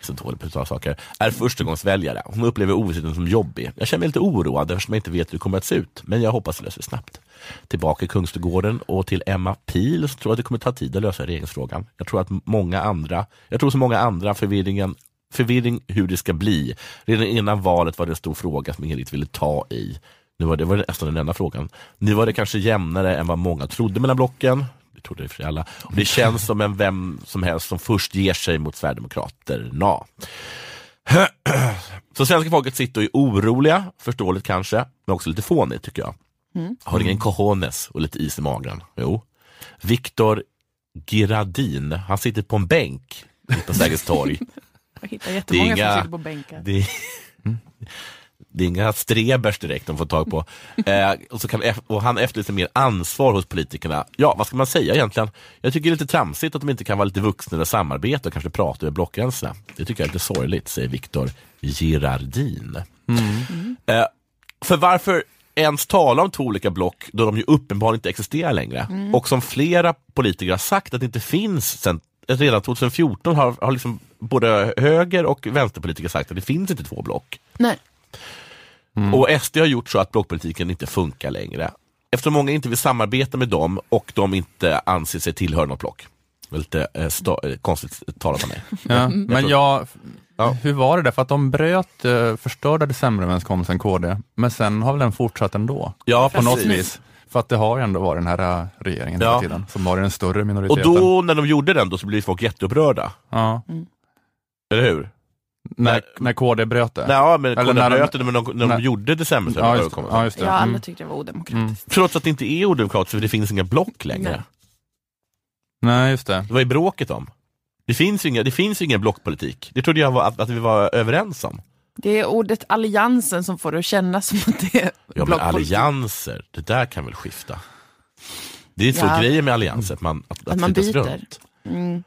är så dålig på att uttala saker, är förstagångsväljare. Hon upplever ovissheten som jobbig. Jag känner mig lite oroad eftersom jag inte vet hur det kommer att se ut, men jag hoppas det löser snabbt. Tillbaka i Kungsträdgården och till Emma Pil så tror jag att det kommer ta tid att lösa regeringsfrågan. Jag tror att många andra, jag tror som många andra förvirringen förvirring hur det ska bli. Redan innan valet var det en stor fråga som ingen riktigt ville ta i. Nu var det, var det nästan den enda frågan. Nu var det kanske jämnare än vad många trodde mellan blocken. Det trodde det för alla. Och det känns som en vem som helst som först ger sig mot Sverigedemokraterna. Så svenska folket sitter och är oroliga, förståeligt kanske, men också lite fånigt tycker jag. Har ingen cojones och lite is i magen. Jo. Viktor Giradin, han sitter på en bänk på Sergels torg. Jag hittar jättemånga Det är inga- som sitter på bänkar. Det det är inga strebers direkt de får tag på. Eh, och, så kan, och han efterlyser mer ansvar hos politikerna. Ja, vad ska man säga egentligen? Jag tycker det är lite tramsigt att de inte kan vara lite vuxna och samarbeta och kanske prata över blockgränserna. Det tycker jag är lite sorgligt, säger Viktor Girardin. Eh, för varför ens tala om två olika block då de ju uppenbarligen inte existerar längre? Och som flera politiker har sagt att det inte finns sen Redan 2014 har, har liksom både höger och vänsterpolitiker sagt att det finns inte två block. Nej. Och SD har gjort så att blockpolitiken inte funkar längre. Eftersom många inte vill samarbeta med dem och de inte anser sig tillhöra något block. Det var Lite eh, sta- eh, konstigt talat av mig. Ja, men jag, Ja. hur var det där? För att de bröt, eh, förstörde decemberöverenskommelsen KD, men sen har väl den fortsatt ändå? Ja, På något precis. vis. För att det har ju ändå varit den här eh, regeringen Ja. hela tiden, som var den större Och minoriteten. då när de gjorde den, då så blev folk jätteupprörda. ja. Eller hur? när, när KD bröt det? Nej, ja, men Eller när de bröt det, men de, när när- de gjorde ja, just, decemberöverenskommelsen. ja, just det. Ja, alla Mm. tyckte det var odemokratiskt. Trots att det inte är odemokratiskt, för det finns inga block längre. Nej. Nej, just det. Vad är bråket om? Det finns ju inga, det finns ingen blockpolitik. Det trodde jag var, att, att vi var överens om. Det är ordet alliansen som får det att kännas som att det är Ja men allianser, det där kan väl skifta? Det är så Ja. grejer med allianser, att man, att, Att man flyttas byter. runt. Mm.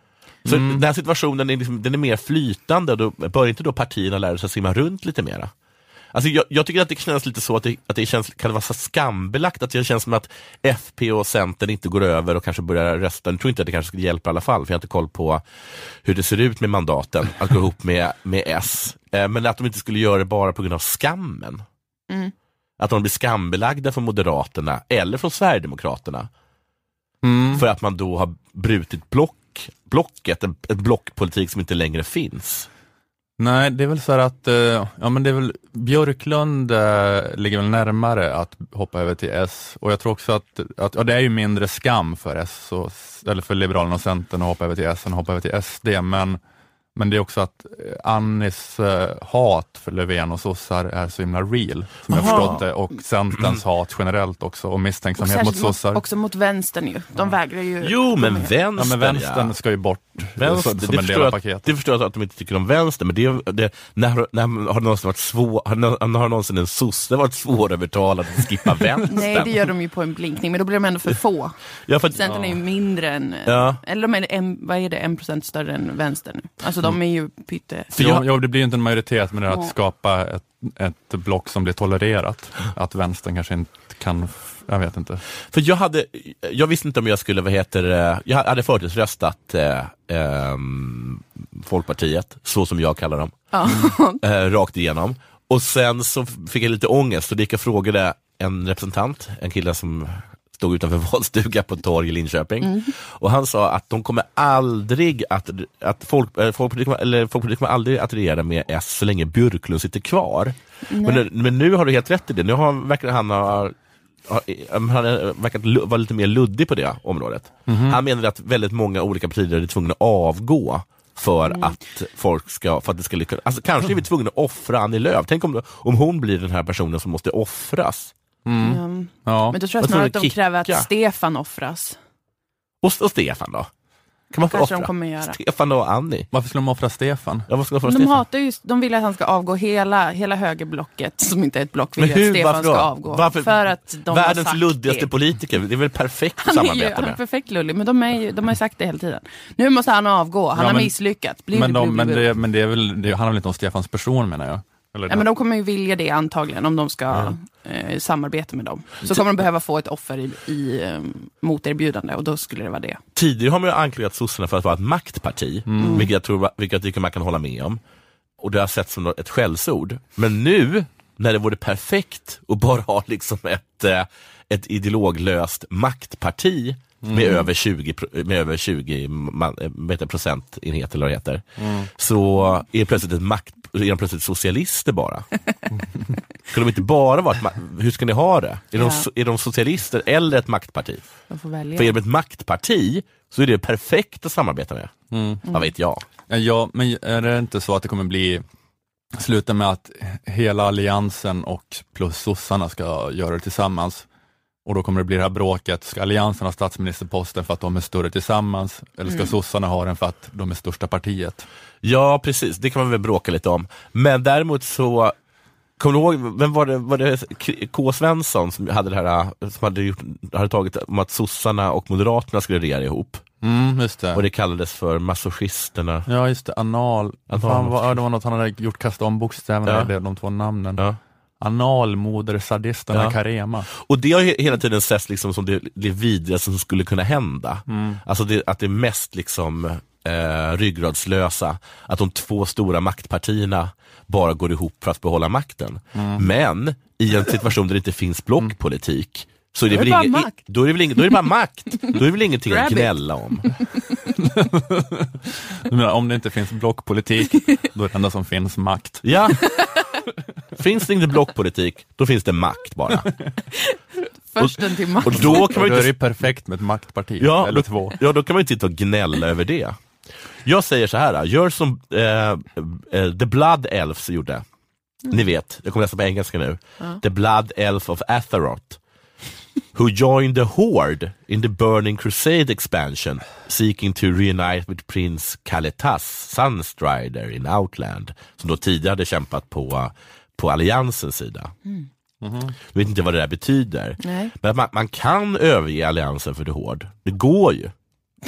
Så den här situationen är, liksom, den är mer flytande, då bör inte då partierna lära sig att simma runt lite mera? Alltså jag, jag tycker att det känns lite så att det, att det känns, kan det vara så skambelagt, att det känns som att FP och Centern inte går över och kanske börjar rösta. Jag tror inte att det kanske skulle hjälpa i alla fall, för jag har inte koll på hur det ser ut med mandaten, att gå ihop med, med S. Eh, Men att de inte skulle göra det bara på grund av skammen. Mm. Att de blir skambelagda från Moderaterna eller från Sverigedemokraterna. Mm. För att man då har brutit block, blocket, en, en blockpolitik som inte längre finns. Nej, det är väl så här att, eh, ja men det är väl, Björklund eh, ligger väl närmare att hoppa över till S. Och jag tror också att, att ja, det är ju mindre skam för S, och, eller för Liberalerna och Centern att hoppa över till S än att hoppa över till SD, men, men det är också att eh, Annis eh, hat för Löfven och sossar är så himla real, som jag Aha. förstått det, och Centerns hat generellt också, och Och misstänksamhet mot särskilt mot, sossar. också mot vänstern ju. De vägrar ju. Jo, men vänstern, Ja men vänstern ja. ska ju bort Vänster, så, det, som en del av jag, paketet. det förstår jag att de inte tycker om vänster, men det, det, när, när har det någonsin varit svår, har, har någonsin en sosse varit svårövertalad att skippa vänstern? Nej, det gör de ju på en blinkning, men då blir de ändå för få. ja, för Centern är ju mindre än, Ja. eller de är en, vad är det, en procent större än vänster nu. Alltså de är ju pytte... För jag- det blir ju inte en majoritet, men det är Ja. att skapa ett, ett block som blir tolererat. Att vänstern kanske inte kan, jag vet inte. För jag hade, jag visste inte om jag skulle, vad heter jag hade förtidsröstat eh, ehm, Folkpartiet, så som jag kallar dem, Ja. eh, rakt igenom. Och sen så fick jag lite ångest, så det gick jag och frågade en representant, en kille som stod utanför valstuga på ett torg i Linköping. Och han sa att de kommer aldrig att, att folk, eh, Folkpartiet, kommer- eller Folkpartiet kommer aldrig att regera med S så länge Björklund sitter kvar. Men, men nu har du helt rätt i det, nu har, verkar han ha har- han lu- vara lite mer luddig på det området. Han menade att väldigt många olika partier är tvungna att avgå för att folk ska, för att det ska lyckas. Alltså kanske är vi tvungna att offra Annie Lööf. Tänk om, om hon blir den här personen som måste offras. Mm. Ja. Men då tror jag snarare att de kicka? kräver att Stefan offras. Och, och Stefan då? Kan man få Kanske de offra? kommer göra. Stefan och Annie? Varför skulle de offra Stefan? Ja, ska få De Stefan? hatar ju, de vill att han ska avgå hela, hela högerblocket, som inte är ett block, vill Men hur? att Stefan Varför då? ska avgå. Varför? För att de har Världens sagt luddigaste det. politiker, det är väl perfekt att Han är, ju, samarbeta han är med? perfekt lullig, men de, är ju, de har ju sagt det hela tiden. Nu måste han avgå, han Ja, har men- misslyckats. Bli, Men, de, men, det, men det är väl, det handlar väl inte om Stefans person menar jag? Eller, Ja, men de kommer ju vilja det antagligen om de ska eh, samarbeta med dem. Så kommer de behöva få ett offer i, i eh, moterbjudande och då skulle det vara det. Tidigare har man ju anklagat sossarna för att vara ett maktparti, Mm. vilket jag tror vilket jag tycker man kan hålla med om. Och det har sett som ett skällsord. Men nu, när det vore perfekt att bara ha liksom ett, eh, ett ideologlöst maktparti Mm. med över 20, pro- med över 20 man, eh, det, procentenheter eller vad det heter, Mm. så är plötsligt, ett makt, är de plötsligt socialister bara. Ska de inte bara vara Hur ska ni ha det? Är, de, Ja. so- är de socialister eller ett maktparti? De. För är de ett maktparti så är det perfekt att samarbeta med. Mm. Vad vet jag? Ja, men är det inte så att det kommer bli sluta med att hela alliansen och plus sossarna ska göra det tillsammans? Och då kommer det bli det här bråket, ska alliansen ha statsministerposten för att de är större tillsammans? Eller ska sossarna ha den för att de är största partiet? Ja, precis. Det kan man väl bråka lite om. Men däremot så Kommer du ihåg, vem var det, var det K. Svensson som hade det här, som hade, gjort, hade tagit om att sossarna och moderaterna skulle regera ihop? Mm, just det. Och det kallades för masochisterna. Ja, just det. Anal. Anal. Fan, vad, det var något han hade gjort, kastat om bokstäverna Ja. de två namnen. Ja. Analmodersadisterna Ja. Carema. Och det har ju hela tiden setts liksom som det, det vidrigaste som skulle kunna hända. Mm. Alltså det, att det är mest liksom eh, ryggradslösa att de två stora maktpartierna bara går ihop för att behålla makten. Men i en situation där det inte finns blockpolitik så är det Då är väl det makt. då är det väl ingen, då är det bara makt. Då är det väl ingenting att gnälla om. Du menar, om det inte finns blockpolitik, då är det enda som finns makt. Ja. Finns det inte blockpolitik, då finns det makt bara. Försten till makt. Och då Och kan man då ju är det inte, perfekt med ett maktparti, ja, eller då, två. ja, då kan man inte sitta och gnälla över det. Jag säger så här, gör som eh, eh, The Blood Elves gjorde. Ni vet, jag kommer läsa på engelska nu. The Blood Elf of Azeroth. Who joined the Horde in the Burning Crusade expansion, seeking to reunite with Prince Kalitas, Sunstrider in Outland, som då tidigare hade kämpat på, på Alliansens sida. Jag vet inte vad det där betyder. Nej. Men att man, man kan överge Alliansen för the Horde. Det går ju.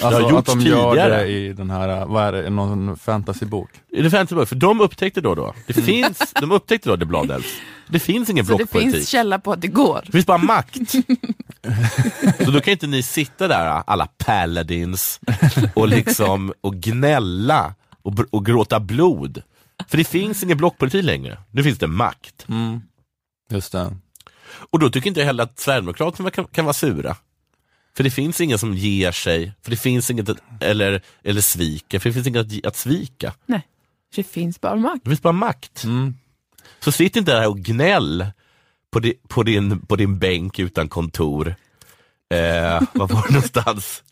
Alltså det har att gjorts de gör tidigare. det i den här, vad är det, någon fantasybok? I det fantasy för de upptäckte då då, det finns, de upptäckte då The Blood Elves. Det finns ingen Så det blockpolitik. finns källa på att det går. Det finns bara makt. Så då kan inte ni sitta där alla paladins och liksom och gnälla och, och gråta blod. För det finns ingen blockpolitik längre. Nu finns det makt. Mm. Just det. Och då tycker inte jag heller att Sverigedemokraterna kan, kan vara sura. För det finns ingen som ger sig, för det finns inget att, eller, eller sviker, för det finns inget att, att svika. Nej, det finns bara makt. Det finns bara makt. Mm. Så sitt inte där och gnäll på, di, på, din, på din bänk utan kontor. Eh, var var det någonstans?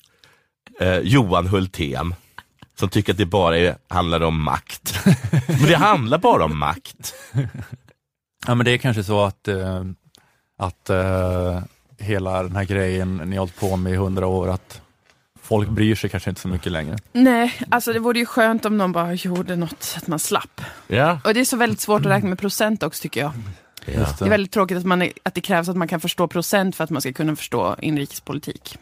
Eh, Johan Hultén. Som tycker att det bara är, handlar om makt. Men det handlar bara om makt. Ja men det är kanske så att, eh, att eh, hela den här grejen ni har hållit på med i hundra år, att folk bryr sig kanske inte så mycket längre. Nej, alltså det vore ju skönt om någon bara gjorde något så att man slapp. Ja. Och det är så väldigt svårt att räkna med procent också tycker jag. Just Det är väldigt tråkigt att, man är, att det krävs att man kan förstå procent för att man ska kunna förstå inrikespolitik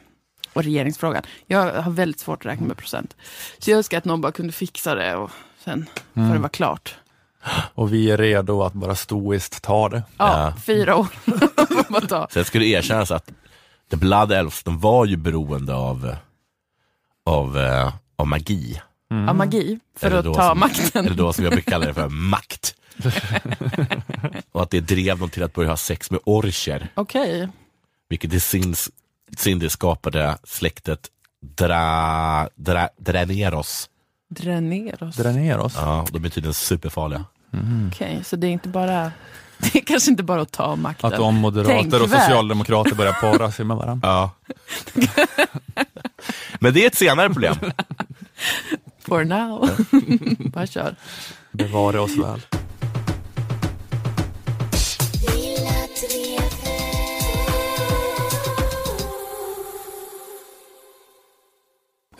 och regeringsfrågan. Jag har väldigt svårt att räkna med procent. Så jag önskar att någon bara kunde fixa det och sen får det vara klart. Och vi är redo att bara stoiskt ta det. Ja, Ja. fyra år. får man ta. Sen ska det erkännas att The Blood Elves, de var ju beroende av, av, eh, av magi. Av magi, för att ta som- makten. Eller då som jag brukar kalla det för makt. och att det drev dem till att börja ha sex med orcher. Okej. Vilket i sin, sin del skapade släktet Dra, dra, Draneros. Dra ner oss. Dra ner oss. Ja, de är tydligen superfarliga. Okej, så det är inte bara... Det är kanske inte bara att ta makten. Att om moderater och socialdemokrater börjar para sig med varandra. Ja. Men det är ett senare problem. For now. bara kör. Bevare oss väl.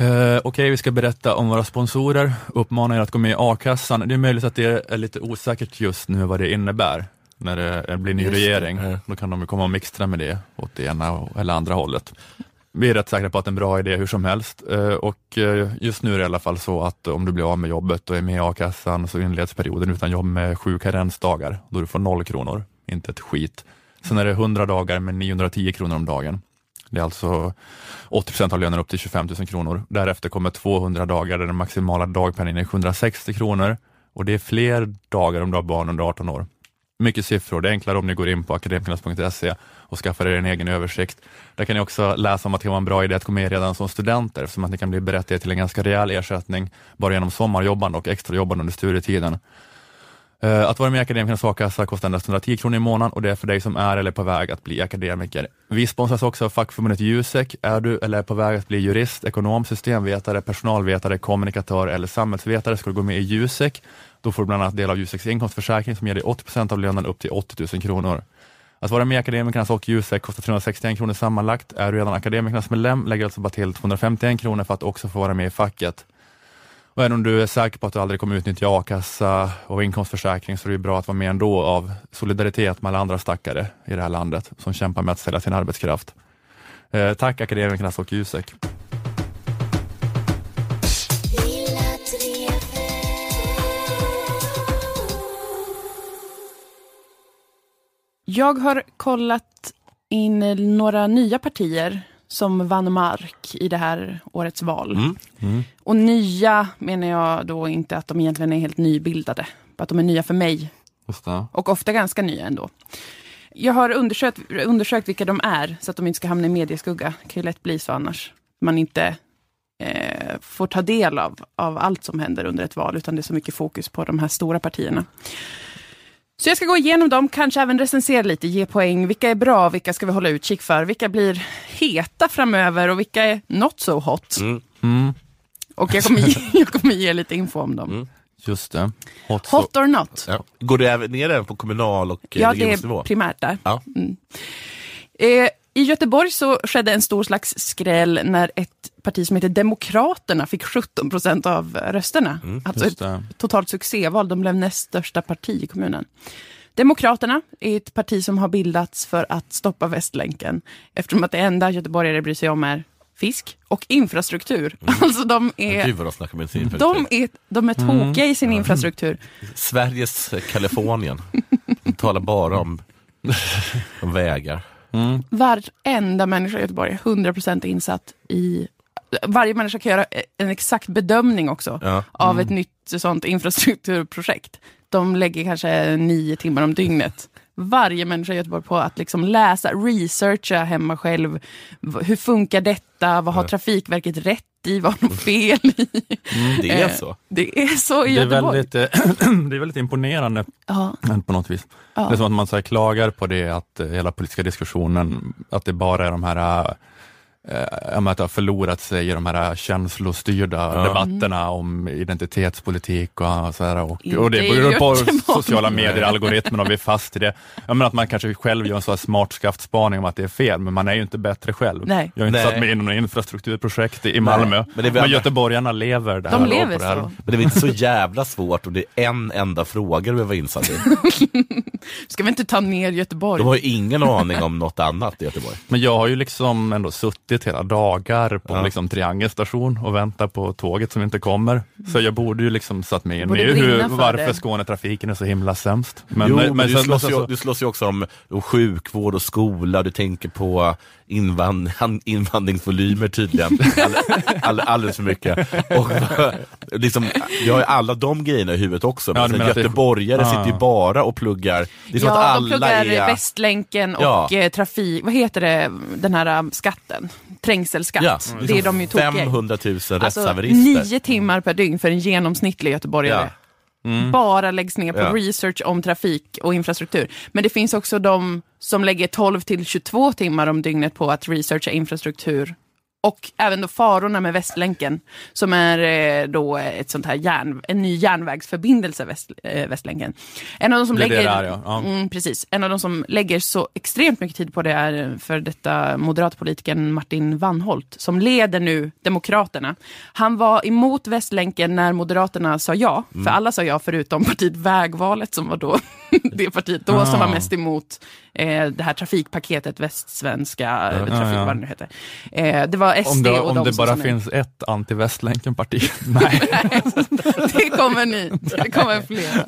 Eh, Okej, vi ska berätta om våra sponsorer. Uppmanar er att gå med i a-kassan. Det är möjligt att det är lite osäkert just nu vad det innebär när det blir ny Just det. regering. Ja. Då kan de komma och mixtra med det åt det ena eller andra hållet. Vi är rätt säkra på att det är en bra idé hur som helst Eh, och eh, just nu är det i alla fall så att om du blir av med jobbet och är med i a-kassan så inleds perioden utan jobb med sju karensdagar då du får noll kronor, inte ett skit. Sen är det 100 dagar med 910 kronor om dagen. Det är alltså 80% av lönen upp till 25 000 kronor. Därefter kommer 200 dagar där den maximala dagpenningen är 760 kronor och det är fler dagar om du har barn under 18 år. Mycket siffror, det är enklare om ni går in på akademikernas.se och skaffar er en egen översikt. Där kan ni också läsa om att det kan vara en bra idé att gå med redan som studenter, eftersom att ni kan bli berättigade till en ganska rejäl ersättning bara genom sommarjobbande och extrajobbande under studietiden. Eh, att vara med i Akademikernas a-kassa kostar endast 110 kronor i månaden och det är för dig som är eller är på väg att bli akademiker. Vi sponsras också av fackförbundet Jusek. Är du eller är på väg att bli jurist, ekonom, systemvetare, personalvetare, kommunikatör eller samhällsvetare ska du gå med i Jusek. Då får du bland annat del av Juseks inkomstförsäkring som ger dig 80 av lönen upp till 80 000 kronor. Att vara med i Akademikernas och Jusek kostar 361 kronor sammanlagt. Är du redan Akademikernas medlem lägger alltså bara till 251 kronor för att också få vara med i facket. Och även om du är säker på att du aldrig kommer utnyttja a-kassa och inkomstförsäkring så är det ju bra att vara med ändå av solidaritet med alla andra stackare i det här landet som kämpar med att sälja sin arbetskraft. Eh, tack Akademikerna och Jusek. Jag har kollat in några nya partier som vann mark i det här årets val. Mm. Och nya menar jag då inte att de egentligen är helt nybildade. Bara att de är nya för mig. Och ofta ganska nya ändå. Jag har undersökt, undersökt vilka de är så att de inte ska hamna i medieskugga. Det kan ju lätt bli så annars. Man inte eh, får ta del av, av allt som händer under ett val, utan det är så mycket fokus på de här stora partierna. Så jag ska gå igenom dem, kanske även recensera lite, ge poäng. Vilka är bra, vilka ska vi hålla utkik för? Vilka blir heta framöver och vilka är not so hot? Mm. Mm, Och jag kommer, ge, jag kommer ge lite info om dem. Mm. just det. Hot, Hot or not? Ja. Går det även ner även på kommunal och eh, Ja, det är primärt där. Ja. Mm. Eh, I Göteborg så skedde en stor slags skräll när ett parti som heter Demokraterna fick 17 procent av rösterna. alltså just ett totalt succéval. De blev näst största parti i kommunen. Demokraterna är ett parti som har bildats för att stoppa Västlänken. Eftersom att det enda göteborgare bryr sig om är fisk och infrastruktur. Alltså de är, Gud vad de snackar är, de är tokiga i sin infrastruktur. Sveriges Kalifornien. De talar bara om, om vägar. Varenda människa i Göteborg är 100% insatt i... Varje människa kan göra en exakt bedömning också Ja. av ett nytt sånt infrastrukturprojekt. De lägger kanske nio timmar om dygnet. Varje människa i Göteborg på att liksom läsa, researcha hemma själv. Hur funkar detta? Vad har Trafikverket rätt i? Vad har de fel i? Det är Eh, så. Det är så i Det är, Göteborg. väldigt, eh, det är väldigt imponerande Ja, på något vis. Ja. Det är som att man så här, klagar på det, att eh, hela politiska diskussionen, att det bara är de här eh, men att det har förlorat sig i de här känslostyrda Ja. debatterna om identitetspolitik och så här. Och, och det beror på sociala medier, algoritmen och vi är fast i det. Jag menar att man kanske själv gör en sån här smart skaftspaning om att det är fel, men man är ju inte bättre själv. Nej. Jag har inte Nej. satt mig in i något infrastrukturprojekt i Malmö, Men men, det väl- göteborgarna lever där. de lever på det här. så. Men det är väl inte så jävla svårt om det är en enda fråga du behöver vara insatt i. Ska vi inte ta ner Göteborg? De har ju ingen aning om något annat i Göteborg. Men jag har ju liksom ändå suttit hela dagar på Ja. liksom triangelstation och väntat på tåget som inte kommer. Så jag borde ju liksom satt mig in Borde i hur, varför det. Skånetrafiken är så himla sämst. Men, jo, men, men, du, sen- slåss ju, så- du slåss ju också om, om sjukvård och skola, du tänker på invand, invandringsvolymer tydligen, all, all, alldeles för mycket. Och, liksom, vi har ju alla de grejerna i huvudet också, men Ja, det- göteborgare Ah. sitter ju bara och pluggar. Det är som ja, att de alla pluggar är... Västlänken och Ja. eh, trafik, vad heter det, den här um, skatten? Trängselskatt. Ja, det är liksom de ju tokiga i. 500 000 Alltså rättshaverister. nio timmar per dygn för en genomsnittlig göteborgare. Bara läggs ner på Ja. research om trafik och infrastruktur. Men det finns också de som lägger 12 till 22 timmar om dygnet på att researcha infrastruktur. Och även då farorna med Västlänken, som är eh, då ett sånt här järn, en ny järnvägsförbindelse, väst, eh, Västlänken. En av de som Det lägger, det är, ja. Ja. Mm, precis. En av de som lägger så extremt mycket tid på det är för detta moderatpolitikern Martin Wannholt, som leder nu Demokraterna. Han var emot Västlänken när Moderaterna sa ja, Mm. för alla sa ja förutom partiet Vägvalet som var då det partiet då som var Ah. mest emot eh, det här trafikpaketet, Västsvenska eh, trafik, ja. vad det nu heter. Eh, det var SD om det, och om de det bara finns ett anti-Västlänken-parti. Nej. det kommer ni, det kommer fler.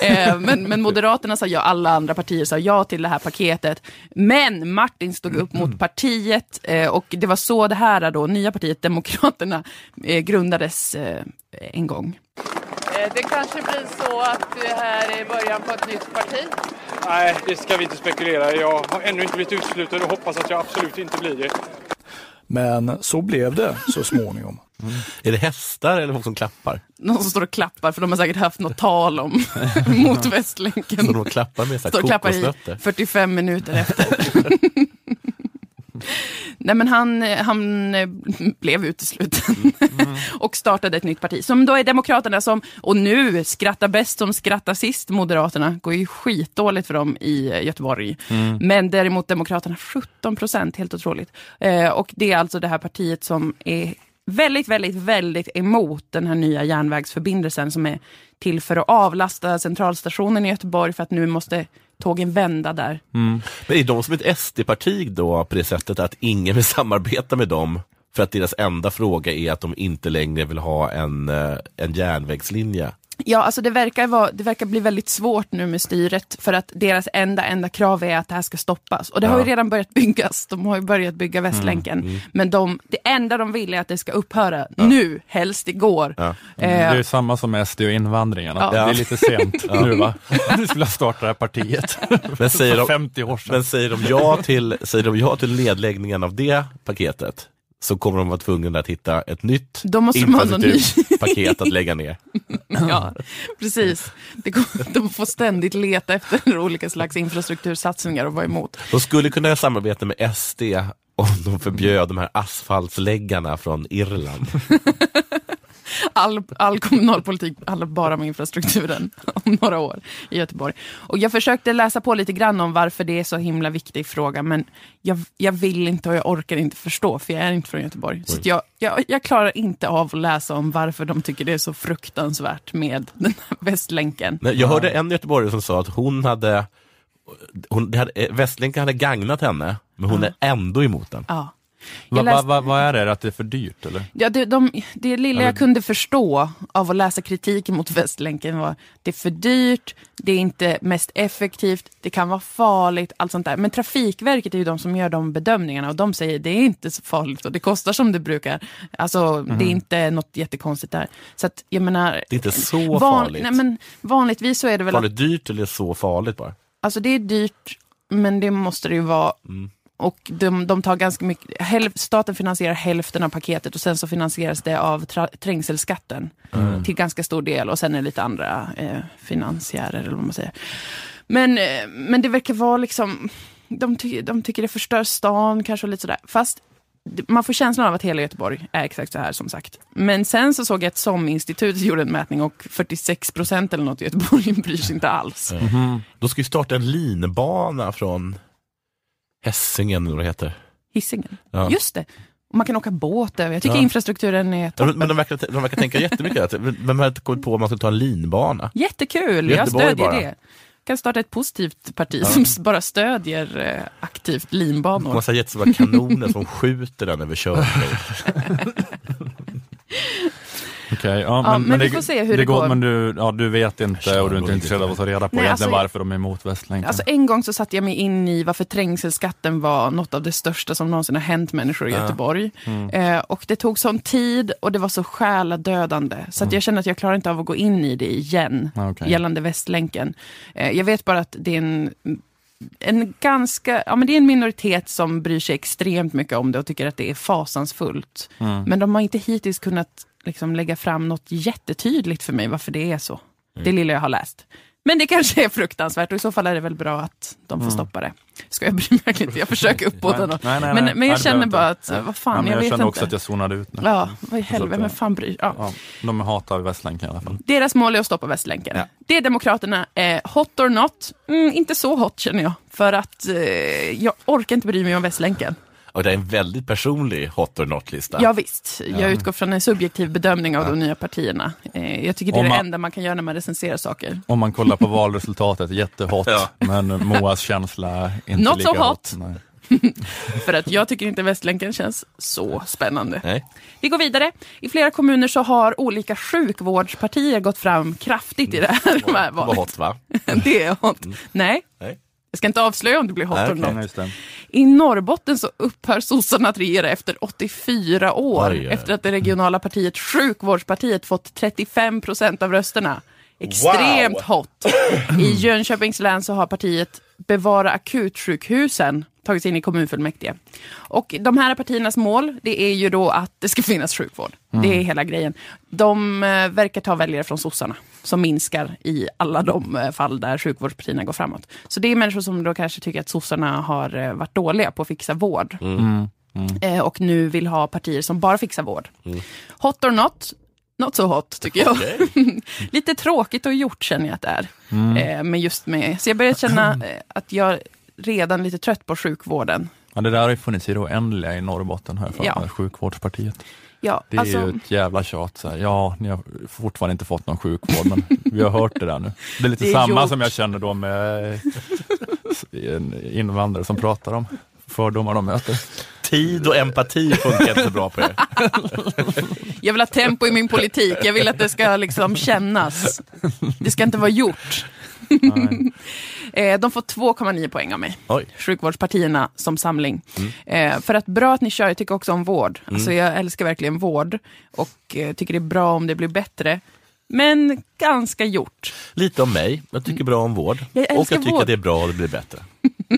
eh, men, men Moderaterna sa ja, alla andra partier sa ja till det här paketet. Men Martin stod upp mot partiet eh, och det var så det här då, nya partiet Demokraterna eh, grundades eh, en gång. Det kanske blir så att det här är början på ett nytt parti. Nej, det ska vi inte spekulera. Jag har ännu inte blivit utesluten och hoppas att jag absolut inte blir det. Men så blev det så småningom. Är det hästar eller folk som klappar? Någon som står och klappar för de har säkert haft något tal om mot Västlänken. Som de klappar med så Står här och klappar i kokosnötter? 45 minuter efter. Nej men han, han eh, blev utesluten och startade ett nytt parti som då är Demokraterna som, och nu skrattar bäst som skrattar sist, Moderaterna, går ju skitdåligt för dem i eh, Göteborg. Men däremot Demokraterna 17 procent, helt otroligt. Eh, och det är alltså det här partiet som är väldigt, väldigt, väldigt emot den här nya järnvägsförbindelsen som är till för att avlasta centralstationen i Göteborg för att nu måste tågen vända där. Mm. Men är de som ett SD-parti då på det sättet att ingen vill samarbeta med dem för att deras enda fråga är att de inte längre vill ha en, eh, en järnvägslinje? Ja, alltså det verkar, vara, det verkar bli väldigt svårt nu med styret för att deras enda, enda krav är att det här ska stoppas. Och det har ju redan börjat byggas. De har ju börjat bygga Västlänken. Men de, det enda de vill är att det ska upphöra nu, helst igår. Ja. Det Eh, är ju samma som med SD och invandringen, Ja. det är lite sent nu va? Du skulle starta det här partiet Men säger för de, 50 år sedan. men säger de, ja till, säger de ja till nedläggningen av det paketet så kommer de vara tvungna att hitta ett nytt måste de ny. infrastrukturpaket att lägga ner. Ja, precis. De får ständigt leta efter olika slags infrastruktursatsningar och vara emot. De skulle kunna samarbeta med SD om de förbjöd de här asfaltsläggarna från Irland. All, all kommunalpolitik handlar bara om infrastrukturen om några år i Göteborg. Och jag försökte läsa på lite grann om varför det är så himla viktig fråga, men jag, jag vill inte och jag orkar inte förstå, för jag är inte från Göteborg. Så jag, jag, jag klarar inte av att läsa om varför de tycker det är så fruktansvärt med den här Västlänken. Nej, Jag hörde en göteborgare som sa att hon hade, hon, hade eh, Västlänken hade gagnat henne, men hon är ändå emot den. Ja. Va, Jag va, va, vad är det? Att det är för dyrt eller? Ja, det, de, det lilla jag kunde förstå av att läsa kritiken mot Västlänken var det är för dyrt, det är inte mest effektivt, det kan vara farligt, allt sånt där. Men Trafikverket är ju de som gör de bedömningarna och de säger det är inte så farligt och det kostar som det brukar. Alltså det är inte något jättekonstigt där. Så att jag menar... Det är inte så farligt. Nej, men vanligtvis så är det väl att Farligt dyrt eller så farligt bara? Alltså det är dyrt, men det måste det ju vara. Och de, de tar ganska mycket, hälf, staten finansierar hälften av paketet och sen så finansieras det av tra, trängselskatten till ganska stor del och sen är det lite andra eh, finansiärer eller vad man säger. Men, eh, men det verkar vara liksom, de, ty, de tycker det förstör stan kanske och lite sådär. Fast man får känslan av att hela Göteborg är exakt så här som sagt. Men sen så såg jag att SOM-institutet gjorde en mätning och 46 procent eller något i Göteborg bryr sig inte alls. De ska ju starta en linbana från Hessingen eller vad det heter. Hisingen. Ja. Just det. Och man kan åka båt över. Jag tycker Ja. infrastrukturen är toppen. men- Men de verkar, de verkar tänka jättemycket. att- man har kommit på om man ska ta en linbana. Jättekul, jag stödjer bara. det. kan starta ett positivt parti som bara stödjer eh, aktivt linbanor. Massa jättestora kanoner som skjuter den över Körberg. Okej, ja, Ja, men vi det, får se hur det går. går. Men du, ja, du vet inte och du är inte intresserad av att ta reda på Nej, alltså- varför de är emot Västlänken. Alltså en gång så satte jag mig in i varför trängselskatten var något av det största som någonsin har hänt människor i Göteborg. Mm. Eh, och det tog sån tid och det var så själadödande. Så att jag känner att jag klarar inte av att gå in i det igen Mm. Ah, okej. gällande Västlänken. Eh, jag vet bara att det är en en ganska, ja men det är en minoritet som bryr sig extremt mycket om det och tycker att det är fasansfullt. Mm. Men de har inte hittills kunnat liksom lägga fram något jättetydligt för mig varför det är så. Det lilla jag har läst. Men det kanske är fruktansvärt och i så fall är det väl bra att de får stoppa det. Ska jag bry mig verkligen inte, jag försöker uppbåda något. Nej, nej, Men, nej. men Nej, jag känner bara att, vad fan, ja, jag, jag vet känner inte. också att jag zonade ut nu. Ja, vad i att, helvete, men fan bryr ja. Ja, de hatar Västlänken i alla fall. Deras mål är att stoppa Västlänken. Ja. Det är Demokraterna. Eh, hot or not? Mm, inte så hot känner jag. För att eh, jag orkar inte bry mig om Västlänken. Och det är en väldigt personlig hot or not-lista. Ja, visst, jag utgår från en subjektiv bedömning av de nya partierna. Eh, jag tycker det är Om det man- enda man kan göra när man recenserar saker. Om man kollar på valresultatet, jättehot. Ja. Men Moas känsla är inte Not lika so hot. Nej. För att jag tycker inte Västlänken känns så spännande. Nej. Vi går vidare. I flera kommuner så har olika sjukvårdspartier gått fram kraftigt i det här, de här Det var valet. hot va? Det är hot. Nej, Nej. Jag ska inte avslöja om det blir hot Nej. Ja, just det. I Norrbotten så upphör sossarna att regera efter 84 år. Oj. Efter att det regionala partiet Sjukvårdspartiet fått 35 procent av rösterna. Extremt Wow. hot. I Jönköpings län så har partiet Bevara akutsjukhusen tagits in i kommunfullmäktige. Och de här partiernas mål, det är ju då att det ska finnas sjukvård. Det är hela grejen. De eh, verkar ta väljare från sossarna, som minskar i alla de eh, fall där sjukvårdspartierna går framåt. Så det är människor som då kanske tycker att sossarna har eh, varit dåliga på att fixa vård. Eh, och nu vill ha partier som bara fixar vård. Hot or not? Not so hot, tycker jag. Lite tråkigt och gjort känner jag att det är. Eh, men just med, så jag börjar känna att jag redan lite trött på sjukvården. Ja, det där har ju funnits i det oändliga i Norrbotten, här för Ja. ja. sjukvårdspartiet. Ja, Det är alltså, ju ett jävla tjat. Så här. Ja, ni har fortfarande inte fått någon sjukvård, men vi har hört det där nu. Det är lite Det är samma gjort. som jag känner då med en invandrare som pratar om fördomar de möter. tid och empati funkar inte så bra på er. Jag vill ha tempo i min politik. Jag vill att det ska liksom kännas. Det ska inte vara gjort. Eh, De får 2,9 poäng av mig. Oj. Sjukvårdspartierna som samling. Eh, för att bra att ni kör, jag tycker också om vård. Alltså jag älskar verkligen vård och eh, tycker det är bra om det blir bättre. Men ganska gjort. Lite om mig. Jag tycker bra om vård. Jag och jag tycker vård. att det är bra och det blir bättre.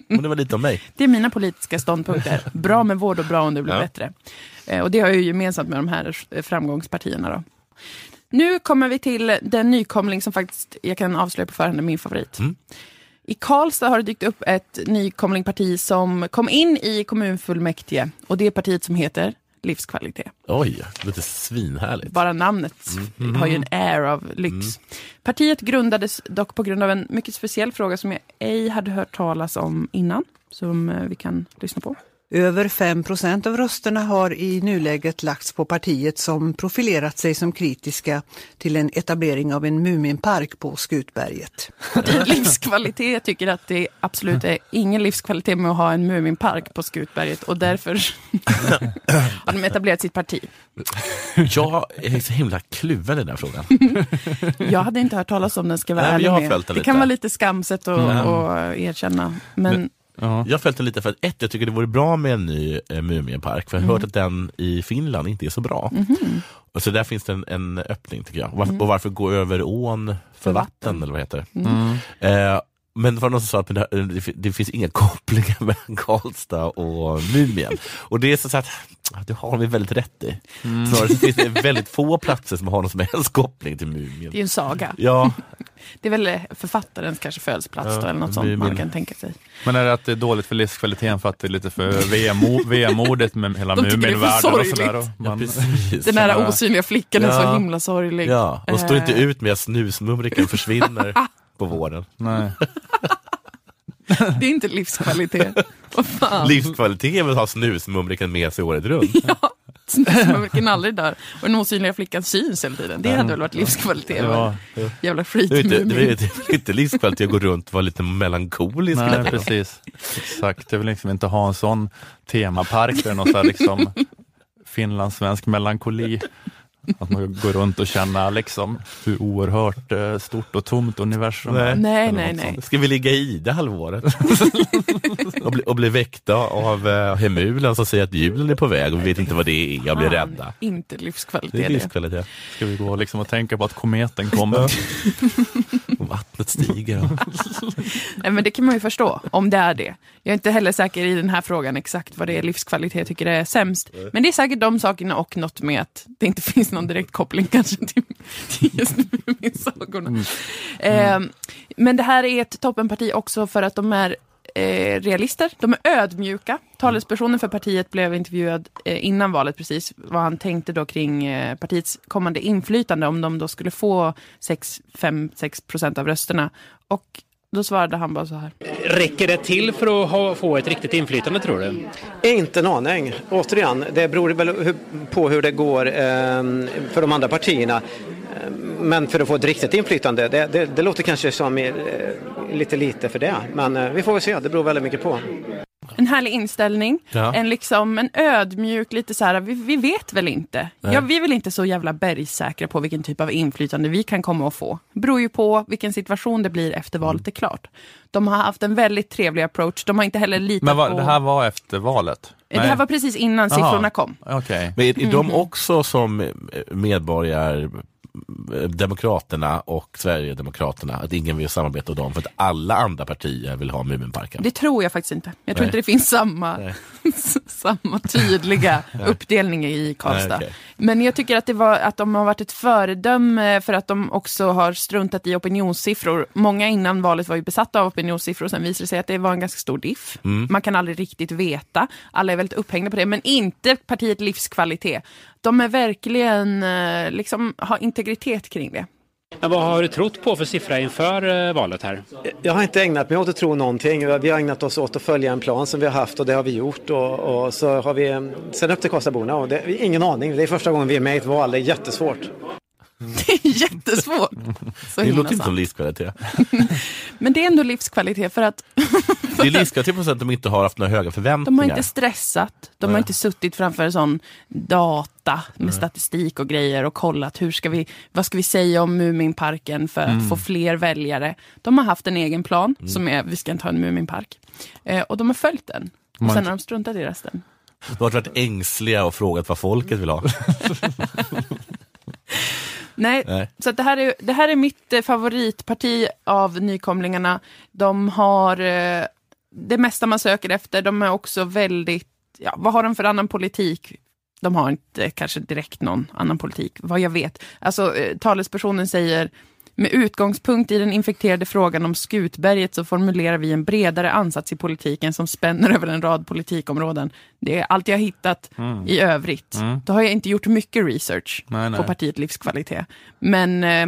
Men det var lite om mig. Det är mina politiska ståndpunkter. Bra med vård och bra om det blir Ja. bättre. Eh, Och det har jag ju gemensamt med de här framgångspartierna. Då. Nu kommer vi till den nykomling som faktiskt, jag kan avslöja på förhand, är min favorit. Mm. I Karlstad har det dykt upp ett nykomlingparti som kom in i kommunfullmäktige. Och det är partiet som heter Livskvalitet. Oj, låter svinhärligt. Bara namnet har ju en air av lyx. Partiet grundades dock på grund av en mycket speciell fråga som jag ej hade hört talas om innan. Som eh, vi kan lyssna på. Över 5 procent av rösterna har i nuläget lagts på partiet som profilerat sig som kritiska till en etablering av en Muminpark på Skutberget. Livskvalitet tycker att det absolut är ingen livskvalitet med att ha en Muminpark på Skutberget och därför har de etablerat sitt parti. Jag är så himla kluven i den här frågan. Jag hade inte hört talas om den, ska jag vara Nej, men ärlig jag har med. det lite. kan vara lite skamset att Mm. erkänna. Men Ja. Jag följt den lite för att ett, jag tycker det vore bra med en ny eh, Muminpark. För jag har hört att den i Finland inte är så bra. Och så där finns det en, en öppning tycker jag. Varför, och varför gå över ån för vatten, eller vad heter det? Mm. Eh, men det var någon som sa att det, det, fin- det finns inga kopplingar mellan Karlstad och Mumien. Och det är så att det har vi väldigt rätt i. Snarare så finns det väldigt få platser som har någon som helst koppling till det är Mumien. ju en saga. Ja, Det är väl författarens kanske födelseplats Ja, då, eller något sånt blir man kan tänka sig. Men är det att det är dåligt för livskvaliteten för att det är lite för vemo- vemodigt med hela De tycker det är för Muminvärlden och sådär? och ja Man, precis. Den här Ja. osynliga flickan är så Ja. himla sorglig. Ja, och står inte Eh. ut med att snusmumriken försvinner på våren. nej. Det är inte livskvalitet. Vad fan. Livskvalitet är väl att ha snusmumriken med sig året runt. Snusmumriken aldrig dör. Och den osynliga flickan syns hela tiden. Det hade väl varit livskvalitet? Ja, Jävla inte, det skitmumin. är, det är inte livskvalitet att gå runt och vara lite melankolisk. nej, precis. Exakt. Jag vill liksom inte ha en sån temapark där någon så här liksom finlandssvensk melankoli. Att man går runt och känner liksom hur oerhört eh, stort och tomt universum är. Nej, Eller nej, nej. sånt. Ska vi ligga i det halvåret? och, bli, och bli väckta av uh, hemulen som säger att julen är på väg och vi vet inte vad det är och blir rädda. Inte Det är livskvalitet det. livskvalitet. Ska vi gå liksom och tänka på att kometen kommer? Vattnet stiger. Nej, men det kan man ju förstå, om det är det. Jag är inte heller säker i den här frågan exakt vad det är livskvalitet tycker är sämst. Men det är säkert de sakerna och något med att det inte finns någon direkt koppling kanske till, till just Mumins-sagorna. Eh, men det här är ett toppenparti också för att de är eh, realister, de är ödmjuka. Talespersonen för partiet blev intervjuad eh, innan valet precis, vad han tänkte då kring eh, partiets kommande inflytande om de då skulle få 5-6 procent av rösterna. Och då svarade han bara så här. Räcker det till för att ha, få ett riktigt inflytande tror du? Inte en aning. Återigen, det beror väl på hur det går eh, för de andra partierna. Men för att få ett riktigt inflytande, det, det, det låter kanske som eh, lite lite för det. Men eh, vi får väl se, det beror väldigt mycket på. En härlig inställning, Ja. en, liksom, en ödmjuk, lite så här, vi, vi vet väl inte. Nej. Ja, vi är väl inte så jävla bergsäkra på vilken typ av inflytande vi kan komma att få. Det beror ju på vilken situation det blir efter valet är klart. De har haft en väldigt trevlig approach, de har inte heller litat Men vad, på... det här var efter valet? det här var precis innan Jaha. siffrorna kom. Okej. Men är, är de Mhm. också som medborgare Demokraterna och Sverigedemokraterna, att ingen vill samarbeta med dem för att alla andra partier vill ha Muminparken? Det tror jag faktiskt inte. Jag tror Nej. inte det finns samma, samma tydliga uppdelning i Karlstad. Nej, okej. Men jag tycker att, det var, att de har varit ett föredöme för att de också har struntat i opinionssiffror. Många innan valet var ju besatta av opinionssiffror, sen visade det sig att det var en ganska stor diff. Mm. Man kan aldrig riktigt veta. Alla är väldigt upphängda på det, men inte partiet livskvalitet. De är verkligen, eh, liksom, har integritet kring det. Men vad har du trott på för siffra inför eh, valet här? Jag har inte ägnat mig åt att tro någonting. Vi har ägnat oss åt att följa en plan som vi har haft och det har vi gjort. Och, och så har vi sen upp till Karlstadborna och det, ingen aning. Det är första gången vi är med i ett val, det är jättesvårt. Det är jättesvårt. Så det låter inte som livskvalitet. Men det är ändå livskvalitet för att Det är livskvalitet på så att de inte har haft några höga förväntningar. de har inte stressat. De har Nej. inte suttit framför en sån data med statistik och grejer och kollat hur ska vi, vad ska vi säga om Muminparken för att Mm. få fler väljare. De har haft en egen plan Mm. som är vi ska inte ha en Muminpark. Eh, och de har följt den. De Och sen har de struntat i resten. De har varit ängsliga och frågat vad folket vill ha. Nej, Nej. så det, här är, det här är mitt eh, favoritparti av nykomlingarna. De har eh, det mesta man söker efter. De är också väldigt, ja, vad har de för annan politik? De har inte kanske direkt någon annan politik, vad jag vet. Alltså, eh, talespersonen säger, med utgångspunkt i den infekterade frågan om Skutberget så formulerar vi en bredare ansats i politiken som spänner över en rad politikområden. Det är allt jag hittat Mm. i övrigt. Mm. Då har jag inte gjort mycket research Nej, nej. på partiet Livskvalitet. Men eh,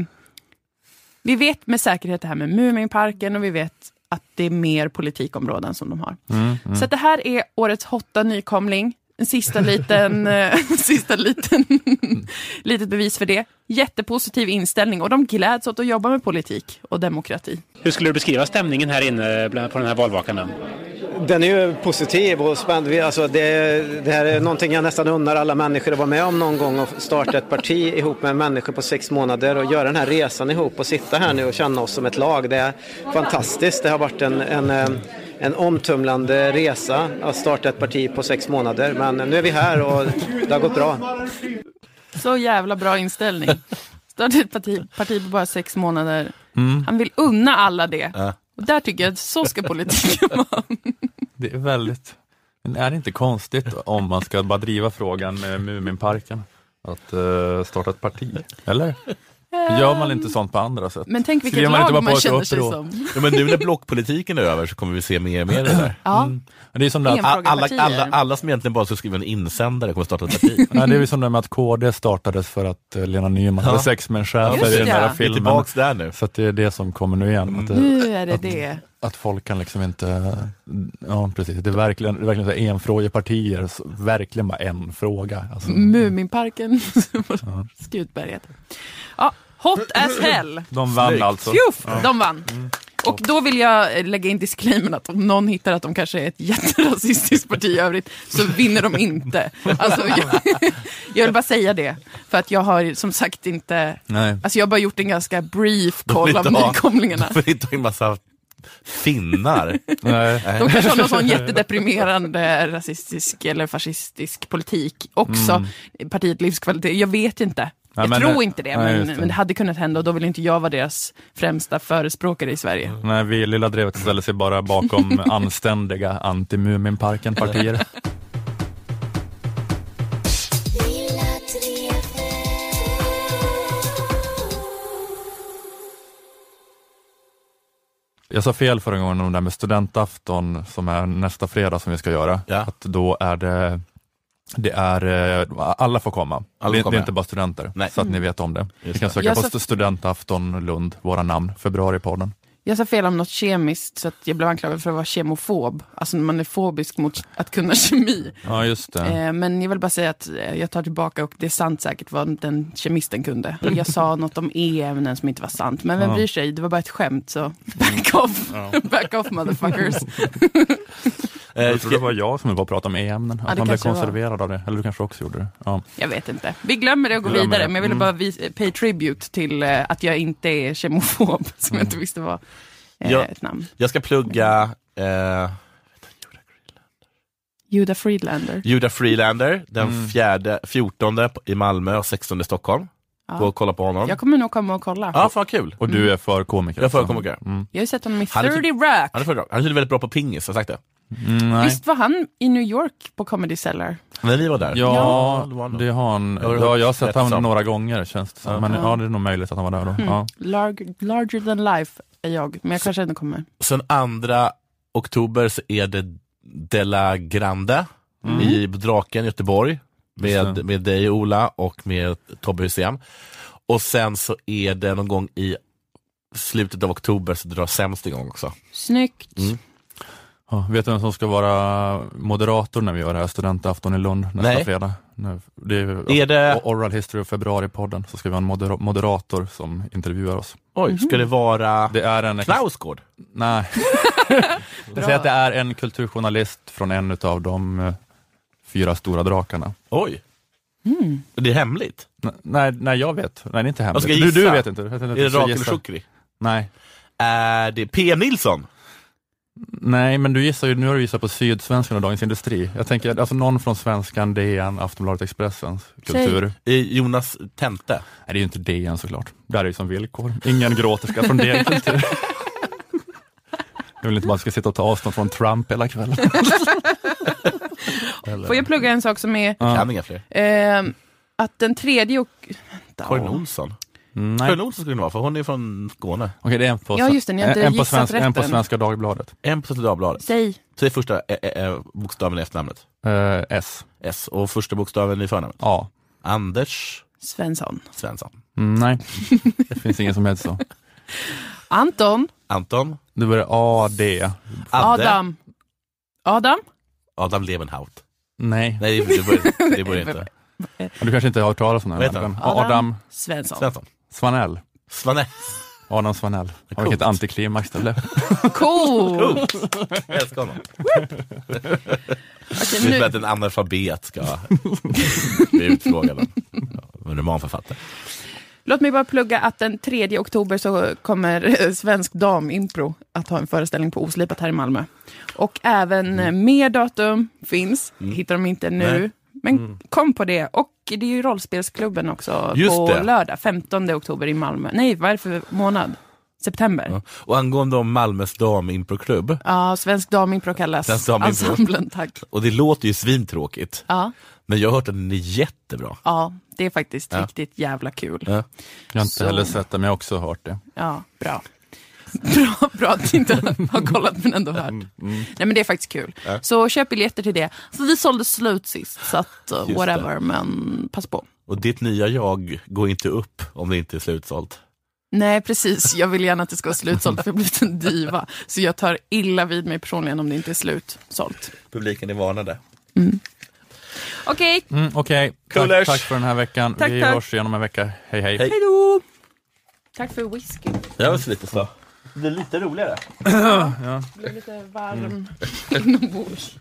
vi vet med säkerhet det här med Muminparken och vi vet att det är mer politikområden som de har. Mm, mm. Så det här är årets hotta nykomling. En sista liten, eh, sista liten litet bevis för det. Jättepositiv inställning och de gläds åt att jobba med politik och demokrati. Hur skulle du beskriva stämningen här inne på den här valvakan? Den är ju positiv och spännande. Vi- Alltså det, det här är någonting jag nästan unnar alla människor att vara med om någon gång och starta ett parti ihop med människor på sex månader och göra den här resan ihop och sitta här nu och känna oss som ett lag. Det är fantastiskt. Det har varit en, en, eh, en omtumlande resa att starta ett parti på sex månader. Men nu är vi här och det har gått bra. Så jävla bra inställning. Starta ett parti, parti på bara sex månader. Mm. Han vill unna alla det. Ja. Och där tycker jag att så ska politiken vara. Det är väldigt, men är det inte konstigt om man ska bara driva frågan med Muminparken? Att eh, starta ett parti, eller? Gör man inte sånt på andra sätt? Men tänk vilket man inte lag man ett känner sig som. Ja, men nu när blockpolitiken är över så kommer vi se mer och mer det där. Ja. Men Det är som det att, Enfrågepartier. Alla, alla, alla som egentligen bara ska skriva en insändare kommer starta ett parti. ja, det är ju som det med att KD startades för att eh, Lena Nyman Ja. hade sex med en Just i den det. här Vi är Vi är filmen. tillbaks där nu. Så att det är det som kommer nu igen. Att, det, Nu är det det. Att folk kan liksom inte, ja precis, det är verkligen, det är verkligen så här enfrågepartier, så verkligen bara en fråga. Alltså, Muminparken, Skutberget. Ja, hot as hell. de vann Snyggt. alltså. Fjuff, de vann. Och då vill jag lägga in disclaimern att om någon hittar att de kanske är ett jätterasistiskt parti i övrigt så vinner de inte. Alltså, jag, jag vill bara säga det. För att jag har som sagt inte, Nej. alltså jag har bara gjort en ganska brief De koll av inte nykomlingarna. För inte ha en massa finnar. Nej. De kanske har någon sån jättedeprimerande rasistisk eller fascistisk politik också. Partiet Livskvalitet, jag vet inte. Ja, jag men tror det- inte det nej, men, det. men det hade kunnat hända och då vill inte jag vara deras främsta förespråkare i Sverige. Nej, vi i Lilla Drevet ställer sig bara bakom anständiga anti-Muminparken-partier. Jag sa fel förra gången om det där med studentafton som är nästa fredag som vi ska göra. Ja. Att då är det, det är, eh, alla får komma. Alla får det, det är inte bara studenter. Nej. Så att ni vet om det. Ni kan söka Jag på sa- studentafton Lund, våra namn, februaripodden. Jag sa fel om något kemiskt så att jag blev anklagad för att vara kemofob. Alltså man är fobisk mot att kunna kemi. Ja, just det. Eh, men jag vill bara säga att eh, jag tar tillbaka och det är sant säkert vad den kemisten kunde. Jag sa något om e-ämnen som inte var sant. Men vem Ja. bryr sig? Det var bara ett skämt så back off. back off motherfuckers. Eh, Jag tror det var jag som var och pratade om e-ämnen, Ja, att man blev det var. konserverad av det. Eller du kanske också gjorde det? Ja. Jag vet inte. Vi glömmer det och går Glömmer vidare. det. Men jag ville Mm. bara pay tribute till eh, att jag inte är kemofob. Som jag inte visste var eh, Ja. ett namn. jag ska plugga eh, Judah Friedlander. Judah Freelander den Mm. fjärde, 14 i Malmö och 16 i Stockholm. Gå Ja. och kolla på honom. Jag kommer nog komma och kolla. Ja, fan kul. Och du är för komiker? Jag är för komiker. Mm. Jag har ju sett honom i Han är 30 typ- Rock. Han är, för, han är tydligen väldigt bra på pingis, har jag sagt det? Mm, nej. Visst var han i New York på Comedy Cellar? När vi var där. Ja, nog. det har han. Jag har Ja, jag har sett honom några gånger känns det som. Ja. Men Ja. ja, det är nog möjligt att han var där då. Mm. Ja. Larg, larger than life är jag, men jag kanske ändå kommer. Sen andra oktober så är det Della Grande Mm. i Draken i Göteborg. Med, med dig Ola och med Tobbe Hysén. Och sen så är det någon gång i slutet av oktober så drar Sämst igång också. Snyggt. Mm. Ja, vet du vem som ska vara moderator när vi gör det här studentafton i Lund nästa Nej. fredag? Det är, Är det- Oral History of Februari-podden, så ska vi ha en modera- moderator som intervjuar oss. Oj, ska det vara Det är en... Knausgård? Nej. Jag säger att det är en kulturjournalist från en av de eh, fyra stora drakarna. Oj. Det är hemligt? N- nej, nej, jag vet. Nej, det är inte Jag hemligt. ska Du, gissa. du vet inte. Jag vet inte Är det Rakel. Shukri? Nej. Är det PM Nilsson? Nej, men du gissar ju, nu har du gissat på Sydsvenskan och Dagens Industri. Jag tänker, alltså någon från Svenskan, DN, Aftonbladet, Expressens kultur. Eh, Jonas Tente? Nej, det är ju inte DN såklart. Där är det ju som villkor. Ingen gråterska från DN kultur. Jag vill inte bara ska sitta och ta avstånd från Trump hela kvällen. Får jag plugga en sak som är Ja. Kan inga fler. eh, att den tredje och... Karin Olsson? Nej. Karin Olsson skulle det vara, för hon är från Skåne. Okej, det är en på, Ja, just det, ni har inte en, på gissat svensk, en på. Svenska Dagbladet. En på Svenska Dagbladet. Säg. Säg första eh, eh, bokstaven i efternamnet. Eh, S. S. Och första bokstaven i förnamnet. A. Anders Svensson. Svensson. Mm, nej, det finns ingen som helst så. Anton. Anton. Det börjar A, D. Adde. Adam. Adam? Adam Levenhaut. Nej, Nej, det börjar, det börjar inte. du kanske inte har hört talas om den. Heter? Adam, Adam. Svensson. Svensson. Svanell. Svanell. Adam Svanell. Coolt. vilket antiklimax det blev. Cool! Jag älskar honom. Okej, Det är nu, att en analfabet ska bli utfrågad om en romanförfattare. låt mig bara plugga att den 3 oktober så kommer Svensk Damimpro att ha en föreställning på Oslipat här i Malmö. Och även eh, mer datum finns, hittar de inte nu. Mm. Nej. Men kom på det. Och det är ju rollspelsklubben också Just på det. lördag, 15 oktober i Malmö. Nej, vad är det för månad? September. Ja. Och angående om Malmös damimproklubb, Ja, Svensk Damimpro kallas Svensk Damimpro. ensemblen, tack. och det låter ju svintråkigt, Ja, men jag har hört att den är jättebra. ja, det är faktiskt Ja. riktigt jävla kul. Ja. Jag har inte Så. heller sett det, men jag har också hört det. Ja, bra. Bra, bra att inte har kollat men ändå hört. Nej men det är faktiskt kul. Ja. Så köp biljetter till det. För vi sålde slut sist, så att uh, Just det. whatever, men pass på. Och ditt nya jag går inte upp om det inte är slutsålt. Nej precis, jag vill gärna att det ska vara slutsålt för jag har blivit en diva. Så jag tar illa vid mig personligen om det inte är slutsålt. Publiken är varnade. Okej, Mm, Okej, Coolers. tack, tack för den här veckan. Tack, Vi tack. hörs igen om en vecka. Hej, hej. Hej. då! Tack för whisky. Det var så lite så. Det är lite roligare. Det blev lite varm inombords.